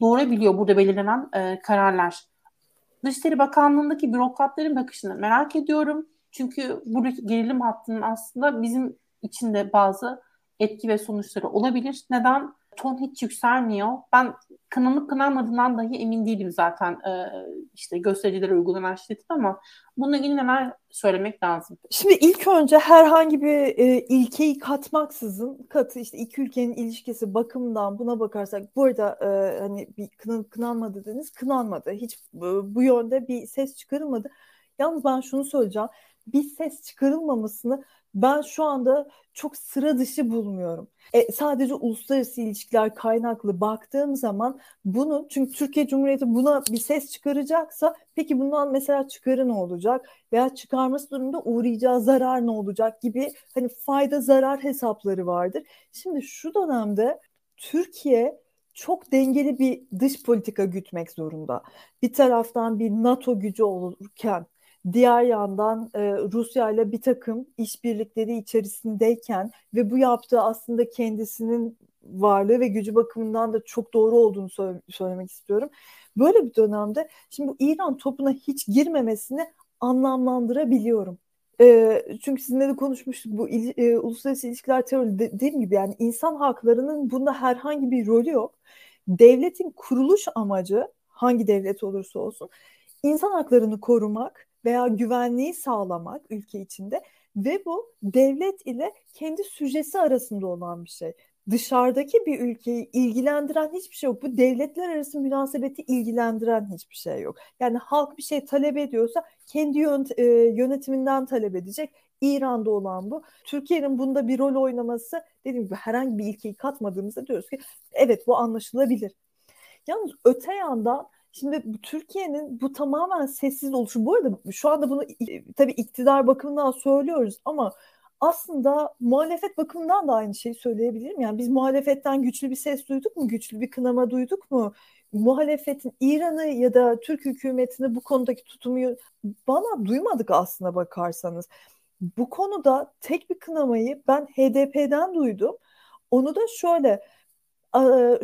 doğurabiliyor burada belirlenen e, kararlar. Dışişleri Bakanlığı'ndaki bürokratların bakışını merak ediyorum. Çünkü buradaki gerilim hattının aslında bizim içinde bazı etki ve sonuçları olabilir. Neden? Ton hiç yükselmiyor. Ben kınanıp kınanmadığından dahi emin değilim zaten e, işte göstericilere uygulanan şiddetin ama bununla ilgili neler söylemek lazım? Şimdi ilk önce herhangi bir e, ilkeyi katmaksızın katı işte iki ülkenin ilişkisi bakımından buna bakarsak bu arada e, hani bir kınanıp kınanmadı dediniz kınanmadı. Hiç e, bu yönde bir ses çıkarılmadı. Yalnız ben şunu söyleyeceğim. Bir ses çıkarılmamasını ben şu anda çok sıra dışı bulmuyorum. E, sadece uluslararası ilişkiler kaynaklı baktığım zaman bunu çünkü Türkiye Cumhuriyeti buna bir ses çıkaracaksa peki bundan mesela çıkarı ne olacak veya çıkarması durumunda uğrayacağı zarar ne olacak gibi hani fayda zarar hesapları vardır. Şimdi şu dönemde Türkiye çok dengeli bir dış politika gütmek zorunda. Bir taraftan bir NATO gücü olurken diğer yandan e, Rusya ile bir takım işbirlikleri içerisindeyken ve bu yaptığı aslında kendisinin varlığı ve gücü bakımından da çok doğru olduğunu söyle- söylemek istiyorum. Böyle bir dönemde şimdi bu İran topuna hiç girmemesini anlamlandırabiliyorum. E, çünkü sizinle de konuşmuştuk bu il, e, uluslararası ilişkiler teori de, dediğim gibi yani insan haklarının bunda herhangi bir rolü yok. Devletin kuruluş amacı hangi devlet olursa olsun insan haklarını korumak veya güvenliği sağlamak ülke içinde ve bu devlet ile kendi süjesi arasında olan bir şey. Dışarıdaki bir ülkeyi ilgilendiren hiçbir şey yok. Bu devletler arası münasebeti ilgilendiren hiçbir şey yok. Yani halk bir şey talep ediyorsa kendi e, yönetiminden talep edecek. İran'da olan bu. Türkiye'nin bunda bir rol oynaması dediğim gibi herhangi bir ilkeyi katmadığımızda diyoruz ki evet bu anlaşılabilir. Yalnız öte yandan Şimdi Türkiye'nin bu tamamen sessiz oluşu, bu arada şu anda bunu tabii iktidar bakımından söylüyoruz ama aslında muhalefet bakımından da aynı şeyi söyleyebilirim. Yani biz muhalefetten güçlü bir ses duyduk mu? Güçlü bir kınama duyduk mu? Muhalefetin İran'ı ya da Türk hükümetini bu konudaki tutumu bana duymadık aslında bakarsanız. Bu konuda tek bir kınamayı ben HDP'den duydum. Onu da şöyle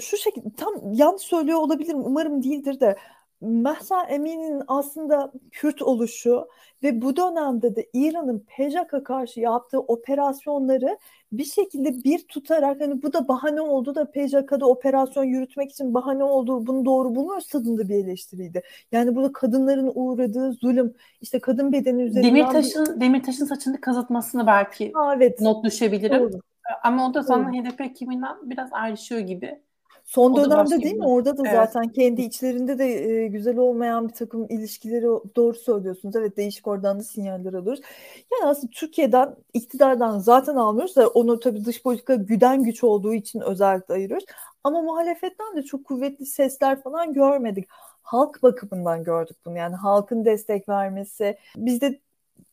şu şekilde tam yanlış söylüyor olabilirim umarım değildir de Mahsa Emin'in aslında Kürt oluşu ve bu dönemde de İran'ın PJK'a karşı yaptığı operasyonları bir şekilde bir tutarak hani bu da bahane oldu da PJK'da operasyon yürütmek için bahane oldu bunu doğru bulmuyoruz tadında bir eleştiriydi. Yani burada kadınların uğradığı zulüm işte kadın bedeni üzerinden Demirtaş'ın. Demirtaş'ın saçını kazıtmasını belki ha, evet. not düşebilirim. Doğru. Ama o da sana HDP ekibinden biraz ayrışıyor gibi. Son dönemde değil mi? Orada da evet. zaten kendi içlerinde de e, güzel olmayan bir takım ilişkileri doğru söylüyorsunuz. Evet değişik oradan da sinyaller alıyoruz. Yani aslında Türkiye'den, iktidardan zaten almıyoruz da onu tabii dış politika güden güç olduğu için özellikle ayırıyoruz. Ama muhalefetten de çok kuvvetli sesler falan görmedik. Halk bakımından gördük bunu. Yani halkın destek vermesi. Bizde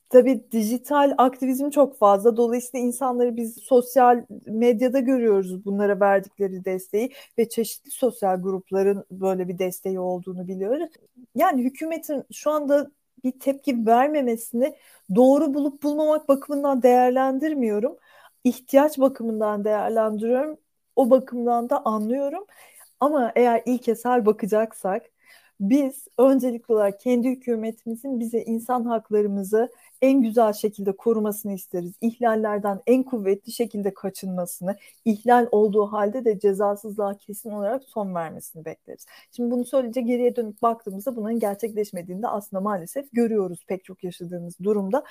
Tabii dijital aktivizm çok fazla. Dolayısıyla insanları biz sosyal medyada görüyoruz bunlara verdikleri desteği ve çeşitli sosyal grupların böyle bir desteği olduğunu biliyoruz. Yani hükümetin şu anda bir tepki vermemesini doğru bulup bulmamak bakımından değerlendirmiyorum. İhtiyaç bakımından değerlendiriyorum. O bakımdan da anlıyorum. Ama eğer ilkesel bakacaksak biz öncelikli olarak kendi hükümetimizin bize insan haklarımızı en güzel şekilde korumasını isteriz. İhlallerden en kuvvetli şekilde kaçınmasını, ihlal olduğu halde de cezasızlığa kesin olarak son vermesini bekleriz. Şimdi bunu söyleyince geriye dönüp baktığımızda bunun gerçekleşmediğini de aslında maalesef görüyoruz pek çok yaşadığımız durumda.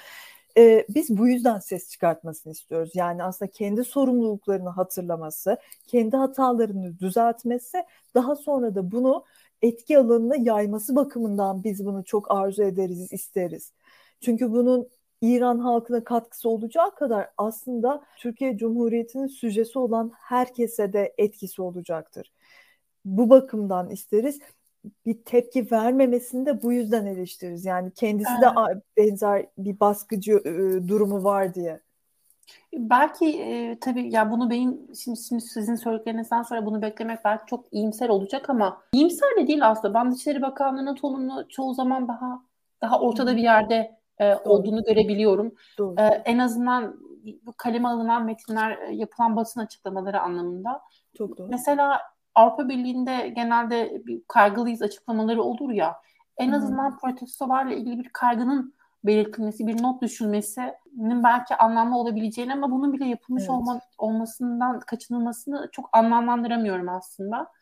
Ee, biz bu yüzden ses çıkartmasını istiyoruz. Yani aslında kendi sorumluluklarını hatırlaması, kendi hatalarını düzeltmesi, daha sonra da bunu etki alanına yayması bakımından biz bunu çok arzu ederiz, isteriz. Çünkü bunun İran halkına katkısı olacağı kadar aslında Türkiye Cumhuriyeti'nin süjesi olan herkese de etkisi olacaktır. Bu bakımdan isteriz. Bir tepki vermemesini de bu yüzden eleştiririz. Yani kendisi de benzer bir baskıcı e, durumu var diye. Belki e, tabii ya bunu benim şimdi, şimdi sizin söylediklerinizden sonra bunu beklemek belki çok iyimser olacak ama iyimser de değil aslında. Ben Dışişleri Bakanlığı'nın tonunu çoğu zaman daha daha ortada bir yerde e, olduğunu görebiliyorum. E, en azından bu kaleme alınan metinler, e, yapılan basın açıklamaları anlamında. Çok doğru. Mesela Avrupa Birliği'nde genelde bir kaygılıyız açıklamaları olur ya. En azından protestolarla ilgili bir kaygının belirtilmesi, bir not düşülmesinin belki anlamlı olabileceğini ama bunun bile yapılmış evet. olma, olmasından kaçınılmasını çok anlamlandıramıyorum aslında.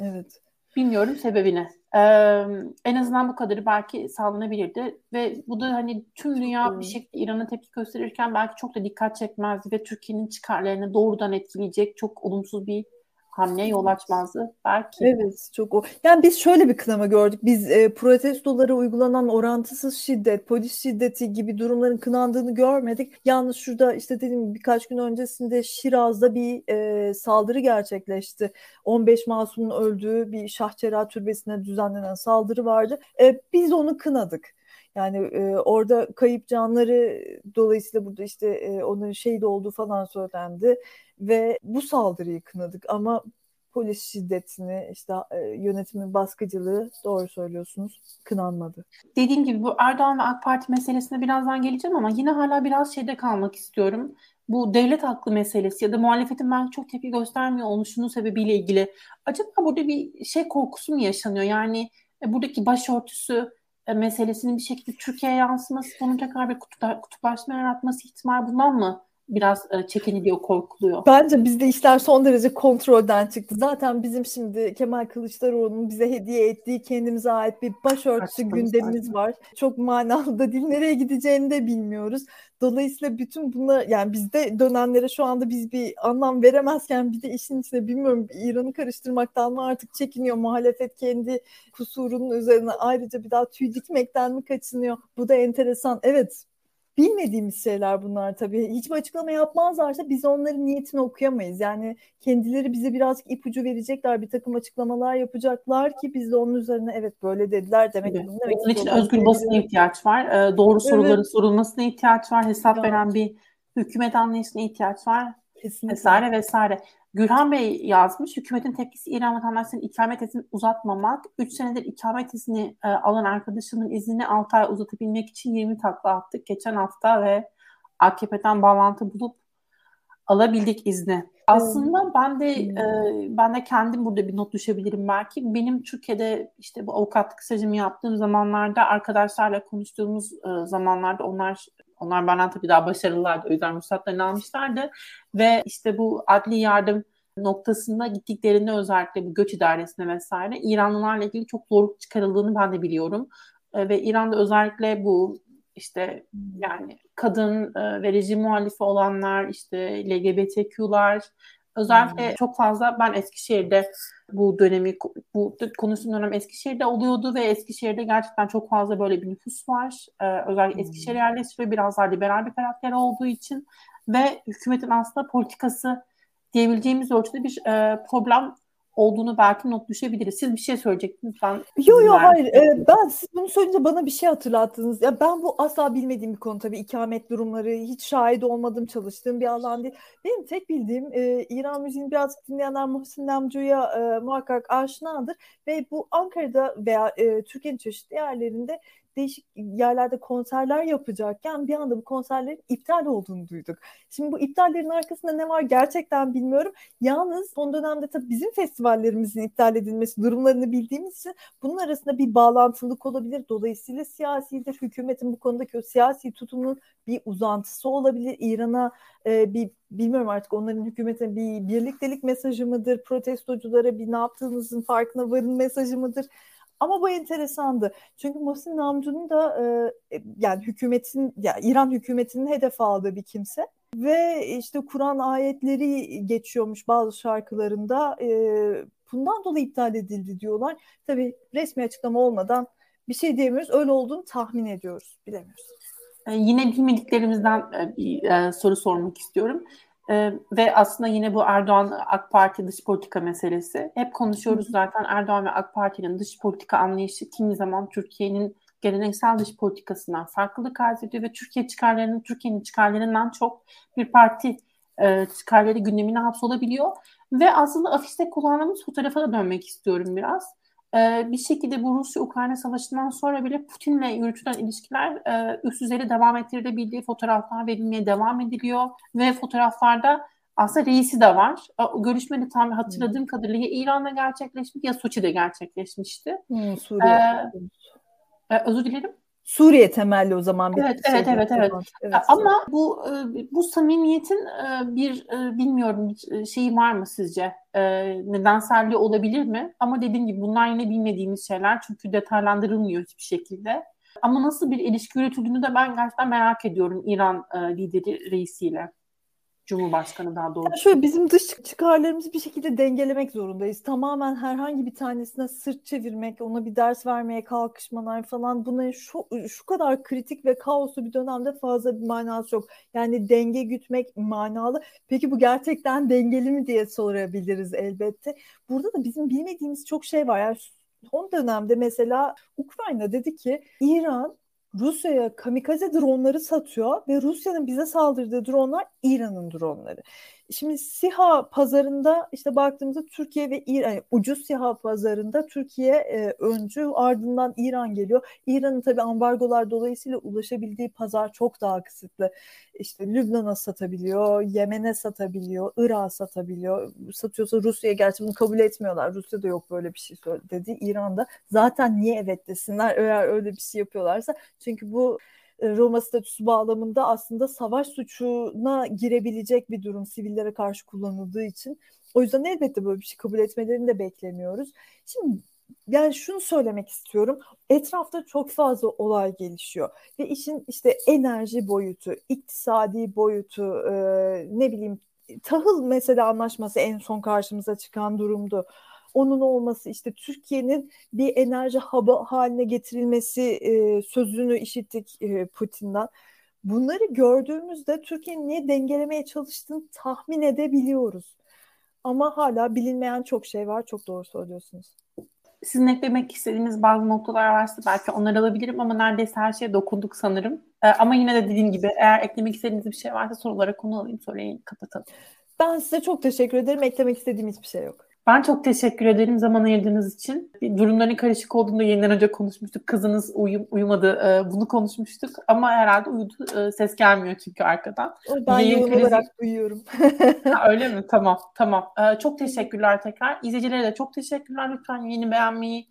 Evet. Bilmiyorum sebebini. Ee, en azından bu kadarı belki sağlanabilirdi ve bu da hani tüm dünya bir şekilde İran'a tepki gösterirken belki çok da dikkat çekmezdi ve Türkiye'nin çıkarlarını doğrudan etkileyecek çok olumsuz bir hamle yol açmazdı belki. Evet çok o. Yani biz şöyle bir kınama gördük. Biz e, protestolara uygulanan orantısız şiddet, polis şiddeti gibi durumların kınandığını görmedik. Yalnız şurada işte dediğim birkaç gün öncesinde Şiraz'da bir e, saldırı gerçekleşti. 15 masumun öldüğü bir Şahçera Türbesi'ne düzenlenen saldırı vardı. E, biz onu kınadık. Yani e, orada kayıp canları dolayısıyla burada işte e, onun şehit olduğu falan söylendi ve bu saldırıyı kınadık ama polis şiddetini işte yönetimin baskıcılığı doğru söylüyorsunuz kınanmadı. Dediğim gibi bu Erdoğan ve AK Parti meselesine birazdan geleceğim ama yine hala biraz şeyde kalmak istiyorum. Bu devlet haklı meselesi ya da muhalefetin ben çok tepki göstermiyor oluşunun sebebiyle ilgili. Acaba burada bir şey korkusu mu yaşanıyor? Yani e, buradaki başörtüsü meselesinin bir şekilde Türkiye'ye yansıması, bunun tekrar bir kutuplaşma yaratması ihtimal bundan mı biraz e, çekiniliyor, korkuluyor. Bence bizde işler son derece kontrolden çıktı. Zaten bizim şimdi Kemal Kılıçdaroğlu'nun bize hediye ettiği kendimize ait bir başörtüsü gündemimiz var. Çok manalı da değil. Nereye gideceğini de bilmiyoruz. Dolayısıyla bütün bunlar yani bizde dönenlere şu anda biz bir anlam veremezken bir de işin içine bilmiyorum İran'ı karıştırmaktan mı artık çekiniyor muhalefet kendi kusurunun üzerine ayrıca bir daha tüy dikmekten mi kaçınıyor? Bu da enteresan. Evet bilmediğimiz şeyler bunlar tabii. Hiçbir açıklama yapmazlarsa biz onların niyetini okuyamayız. Yani kendileri bize birazcık ipucu verecekler, bir takım açıklamalar yapacaklar ki biz de onun üzerine evet böyle dediler demek. Evet. demek Onun için özgür basına ihtiyaç var. Ee, doğru soruların evet. sorulmasına ihtiyaç var. Hesap evet. veren bir hükümet anlayışına ihtiyaç var. Kesinlikle. Vesaire vesaire. Gürhan Bey yazmış. Hükümetin tepkisi İran vatandaşlarının ikamet izni uzatmamak. 3 senedir ikamet izni e, alan arkadaşımın iznini 6 ay uzatabilmek için 20 takla attık. Geçen hafta ve AKP'den bağlantı bulup alabildik izni. Aslında ben de e, ben de kendim burada bir not düşebilirim belki. Benim Türkiye'de işte bu avukatlık stajımı yaptığım zamanlarda arkadaşlarla konuştuğumuz e, zamanlarda onlar onlar benden tabii daha başarılılardı. O yüzden ruhsatlarını almışlardı. Ve işte bu adli yardım noktasında gittiklerinde özellikle bu göç idaresine vesaire İranlılarla ilgili çok zorluk çıkarıldığını ben de biliyorum. E, ve İran'da özellikle bu işte yani kadın e, ve rejim muhalifi olanlar, işte LGBTQ'lar, özellikle hmm. çok fazla ben Eskişehir'de bu dönemi, bu konuştuğum dönem Eskişehir'de oluyordu ve Eskişehir'de gerçekten çok fazla böyle bir nüfus var. Ee, özellikle hmm. Eskişehir yerleştiriyor biraz daha liberal bir karakter olduğu için ve hükümetin aslında politikası diyebileceğimiz ölçüde bir e, problem olduğunu belki not düşebiliriz. Siz bir şey söyleyecektiniz. Ben Yok yok hayır. Ee, ben siz bunu söyleyince bana bir şey hatırlattınız. Ya ben bu asla bilmediğim bir konu tabii. ikamet durumları hiç şahit olmadım, çalıştığım bir alan değil. Benim tek bildiğim e, İran müziğini biraz dinleyenler Muhsin Namcu'ya e, muhakkak aşinadır ve bu Ankara'da veya e, Türkiye'nin çeşitli yerlerinde değişik yerlerde konserler yapacakken bir anda bu konserlerin iptal olduğunu duyduk. Şimdi bu iptallerin arkasında ne var gerçekten bilmiyorum. Yalnız son dönemde tabii bizim festivallerimizin iptal edilmesi durumlarını bildiğimiz için bunun arasında bir bağlantılık olabilir. Dolayısıyla siyasidir. Hükümetin bu konudaki o siyasi tutumunun bir uzantısı olabilir. İran'a e, bir bilmiyorum artık onların hükümete bir birliktelik mesajı mıdır? Protestoculara bir ne yaptığınızın farkına varın mesajı mıdır? Ama bu enteresandı. Çünkü Mohsin Namcı'nın da e, e, yani hükümetin ya İran hükümetinin hedef aldığı bir kimse ve işte Kur'an ayetleri geçiyormuş bazı şarkılarında. E, bundan dolayı iptal edildi diyorlar. Tabii resmi açıklama olmadan bir şey diyemiyoruz. Öyle olduğunu tahmin ediyoruz. Bilemiyoruz. Ee, yine bilmediklerimizden e, bir e, soru sormak istiyorum. Ee, ve aslında yine bu Erdoğan AK Parti dış politika meselesi. Hep konuşuyoruz zaten Erdoğan ve AK Parti'nin dış politika anlayışı kimi zaman Türkiye'nin geleneksel dış politikasından farklılık arz ediyor ve Türkiye çıkarlarının Türkiye'nin çıkarlarından çok bir parti e, çıkarları gündemine hapsolabiliyor. Ve aslında afişte kullandığımız fotoğrafa da dönmek istiyorum biraz e, bir şekilde bu Rusya-Ukrayna savaşından sonra bile Putin'le yürütülen ilişkiler e, üst düzeyde devam ettirilebildiği fotoğraflar verilmeye devam ediliyor ve fotoğraflarda aslında reisi de var. O görüşme de tam hatırladığım kadarıyla ya İran'da gerçekleşmiş ya Soçi'de gerçekleşmişti. Hmm, Suriye. Ee, özür dilerim. Suriye temelli o zaman bir evet, şey evet, evet, evet, evet. Ama bu e, bu samimiyetin e, bir e, bilmiyorum şeyi var mı sizce? Nedenselliği olabilir mi? Ama dediğim gibi bunlar yine bilmediğimiz şeyler çünkü detaylandırılmıyor hiçbir şekilde. Ama nasıl bir ilişki yürütüldüğünü de ben gerçekten merak ediyorum İran lideri reisiyle. Cumhurbaşkanı daha doğrusu. Yani şöyle bizim dış çıkarlarımızı bir şekilde dengelemek zorundayız. Tamamen herhangi bir tanesine sırt çevirmek, ona bir ders vermeye kalkışmalar falan bunların şu, şu kadar kritik ve kaoslu bir dönemde fazla bir manası yok. Yani denge gütmek manalı. Peki bu gerçekten dengeli mi diye sorabiliriz elbette. Burada da bizim bilmediğimiz çok şey var. Yani son dönemde mesela Ukrayna dedi ki İran Rusya'ya kamikaze dronları satıyor ve Rusya'nın bize saldırdığı dronlar İran'ın dronları. Şimdi SİHA pazarında işte baktığımızda Türkiye ve İran yani ucuz SİHA pazarında Türkiye e, öncü ardından İran geliyor. İran'ın tabii ambargolar dolayısıyla ulaşabildiği pazar çok daha kısıtlı. İşte Lübnan'a satabiliyor, Yemen'e satabiliyor, Irak'a satabiliyor. Satıyorsa Rusya'ya gerçi bunu kabul etmiyorlar. Rusya'da yok böyle bir şey dedi. İran'da zaten niye evet desinler eğer öyle bir şey yapıyorlarsa. Çünkü bu Roma statüsü bağlamında aslında savaş suçuna girebilecek bir durum sivillere karşı kullanıldığı için. O yüzden elbette böyle bir şey kabul etmelerini de beklemiyoruz. Şimdi yani şunu söylemek istiyorum. Etrafta çok fazla olay gelişiyor ve işin işte enerji boyutu, iktisadi boyutu, e, ne bileyim tahıl mesela anlaşması en son karşımıza çıkan durumdu onun olması işte Türkiye'nin bir enerji hub'ı haline getirilmesi e, sözünü işittik e, Putin'den. Bunları gördüğümüzde Türkiye'nin niye dengelemeye çalıştığını tahmin edebiliyoruz. Ama hala bilinmeyen çok şey var. Çok doğru söylüyorsunuz. Sizin eklemek istediğiniz bazı noktalar varsa belki onları alabilirim ama neredeyse her şeye dokunduk sanırım. Ee, ama yine de dediğim gibi eğer eklemek istediğiniz bir şey varsa sorulara konu alayım sonra kapatalım. Ben size çok teşekkür ederim. Eklemek istediğim hiçbir şey yok. Ben çok teşekkür ederim zaman ayırdığınız için. Durumların karışık olduğunda yeniden önce konuşmuştuk. Kızınız uyum, uyumadı. E, bunu konuşmuştuk. Ama herhalde uyudu. E, ses gelmiyor çünkü arkadan. Ben Yayın yoğun krizi... olarak duyuyorum. *laughs* *laughs* ha, öyle mi? Tamam. Tamam. E, çok teşekkürler tekrar. İzleyicilere de çok teşekkürler. Lütfen yeni beğenmeyi,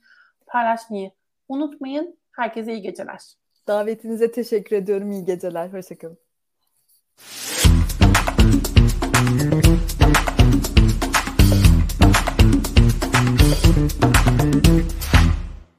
paylaşmayı unutmayın. Herkese iyi geceler. Davetinize teşekkür ediyorum. İyi geceler. Hoşçakalın.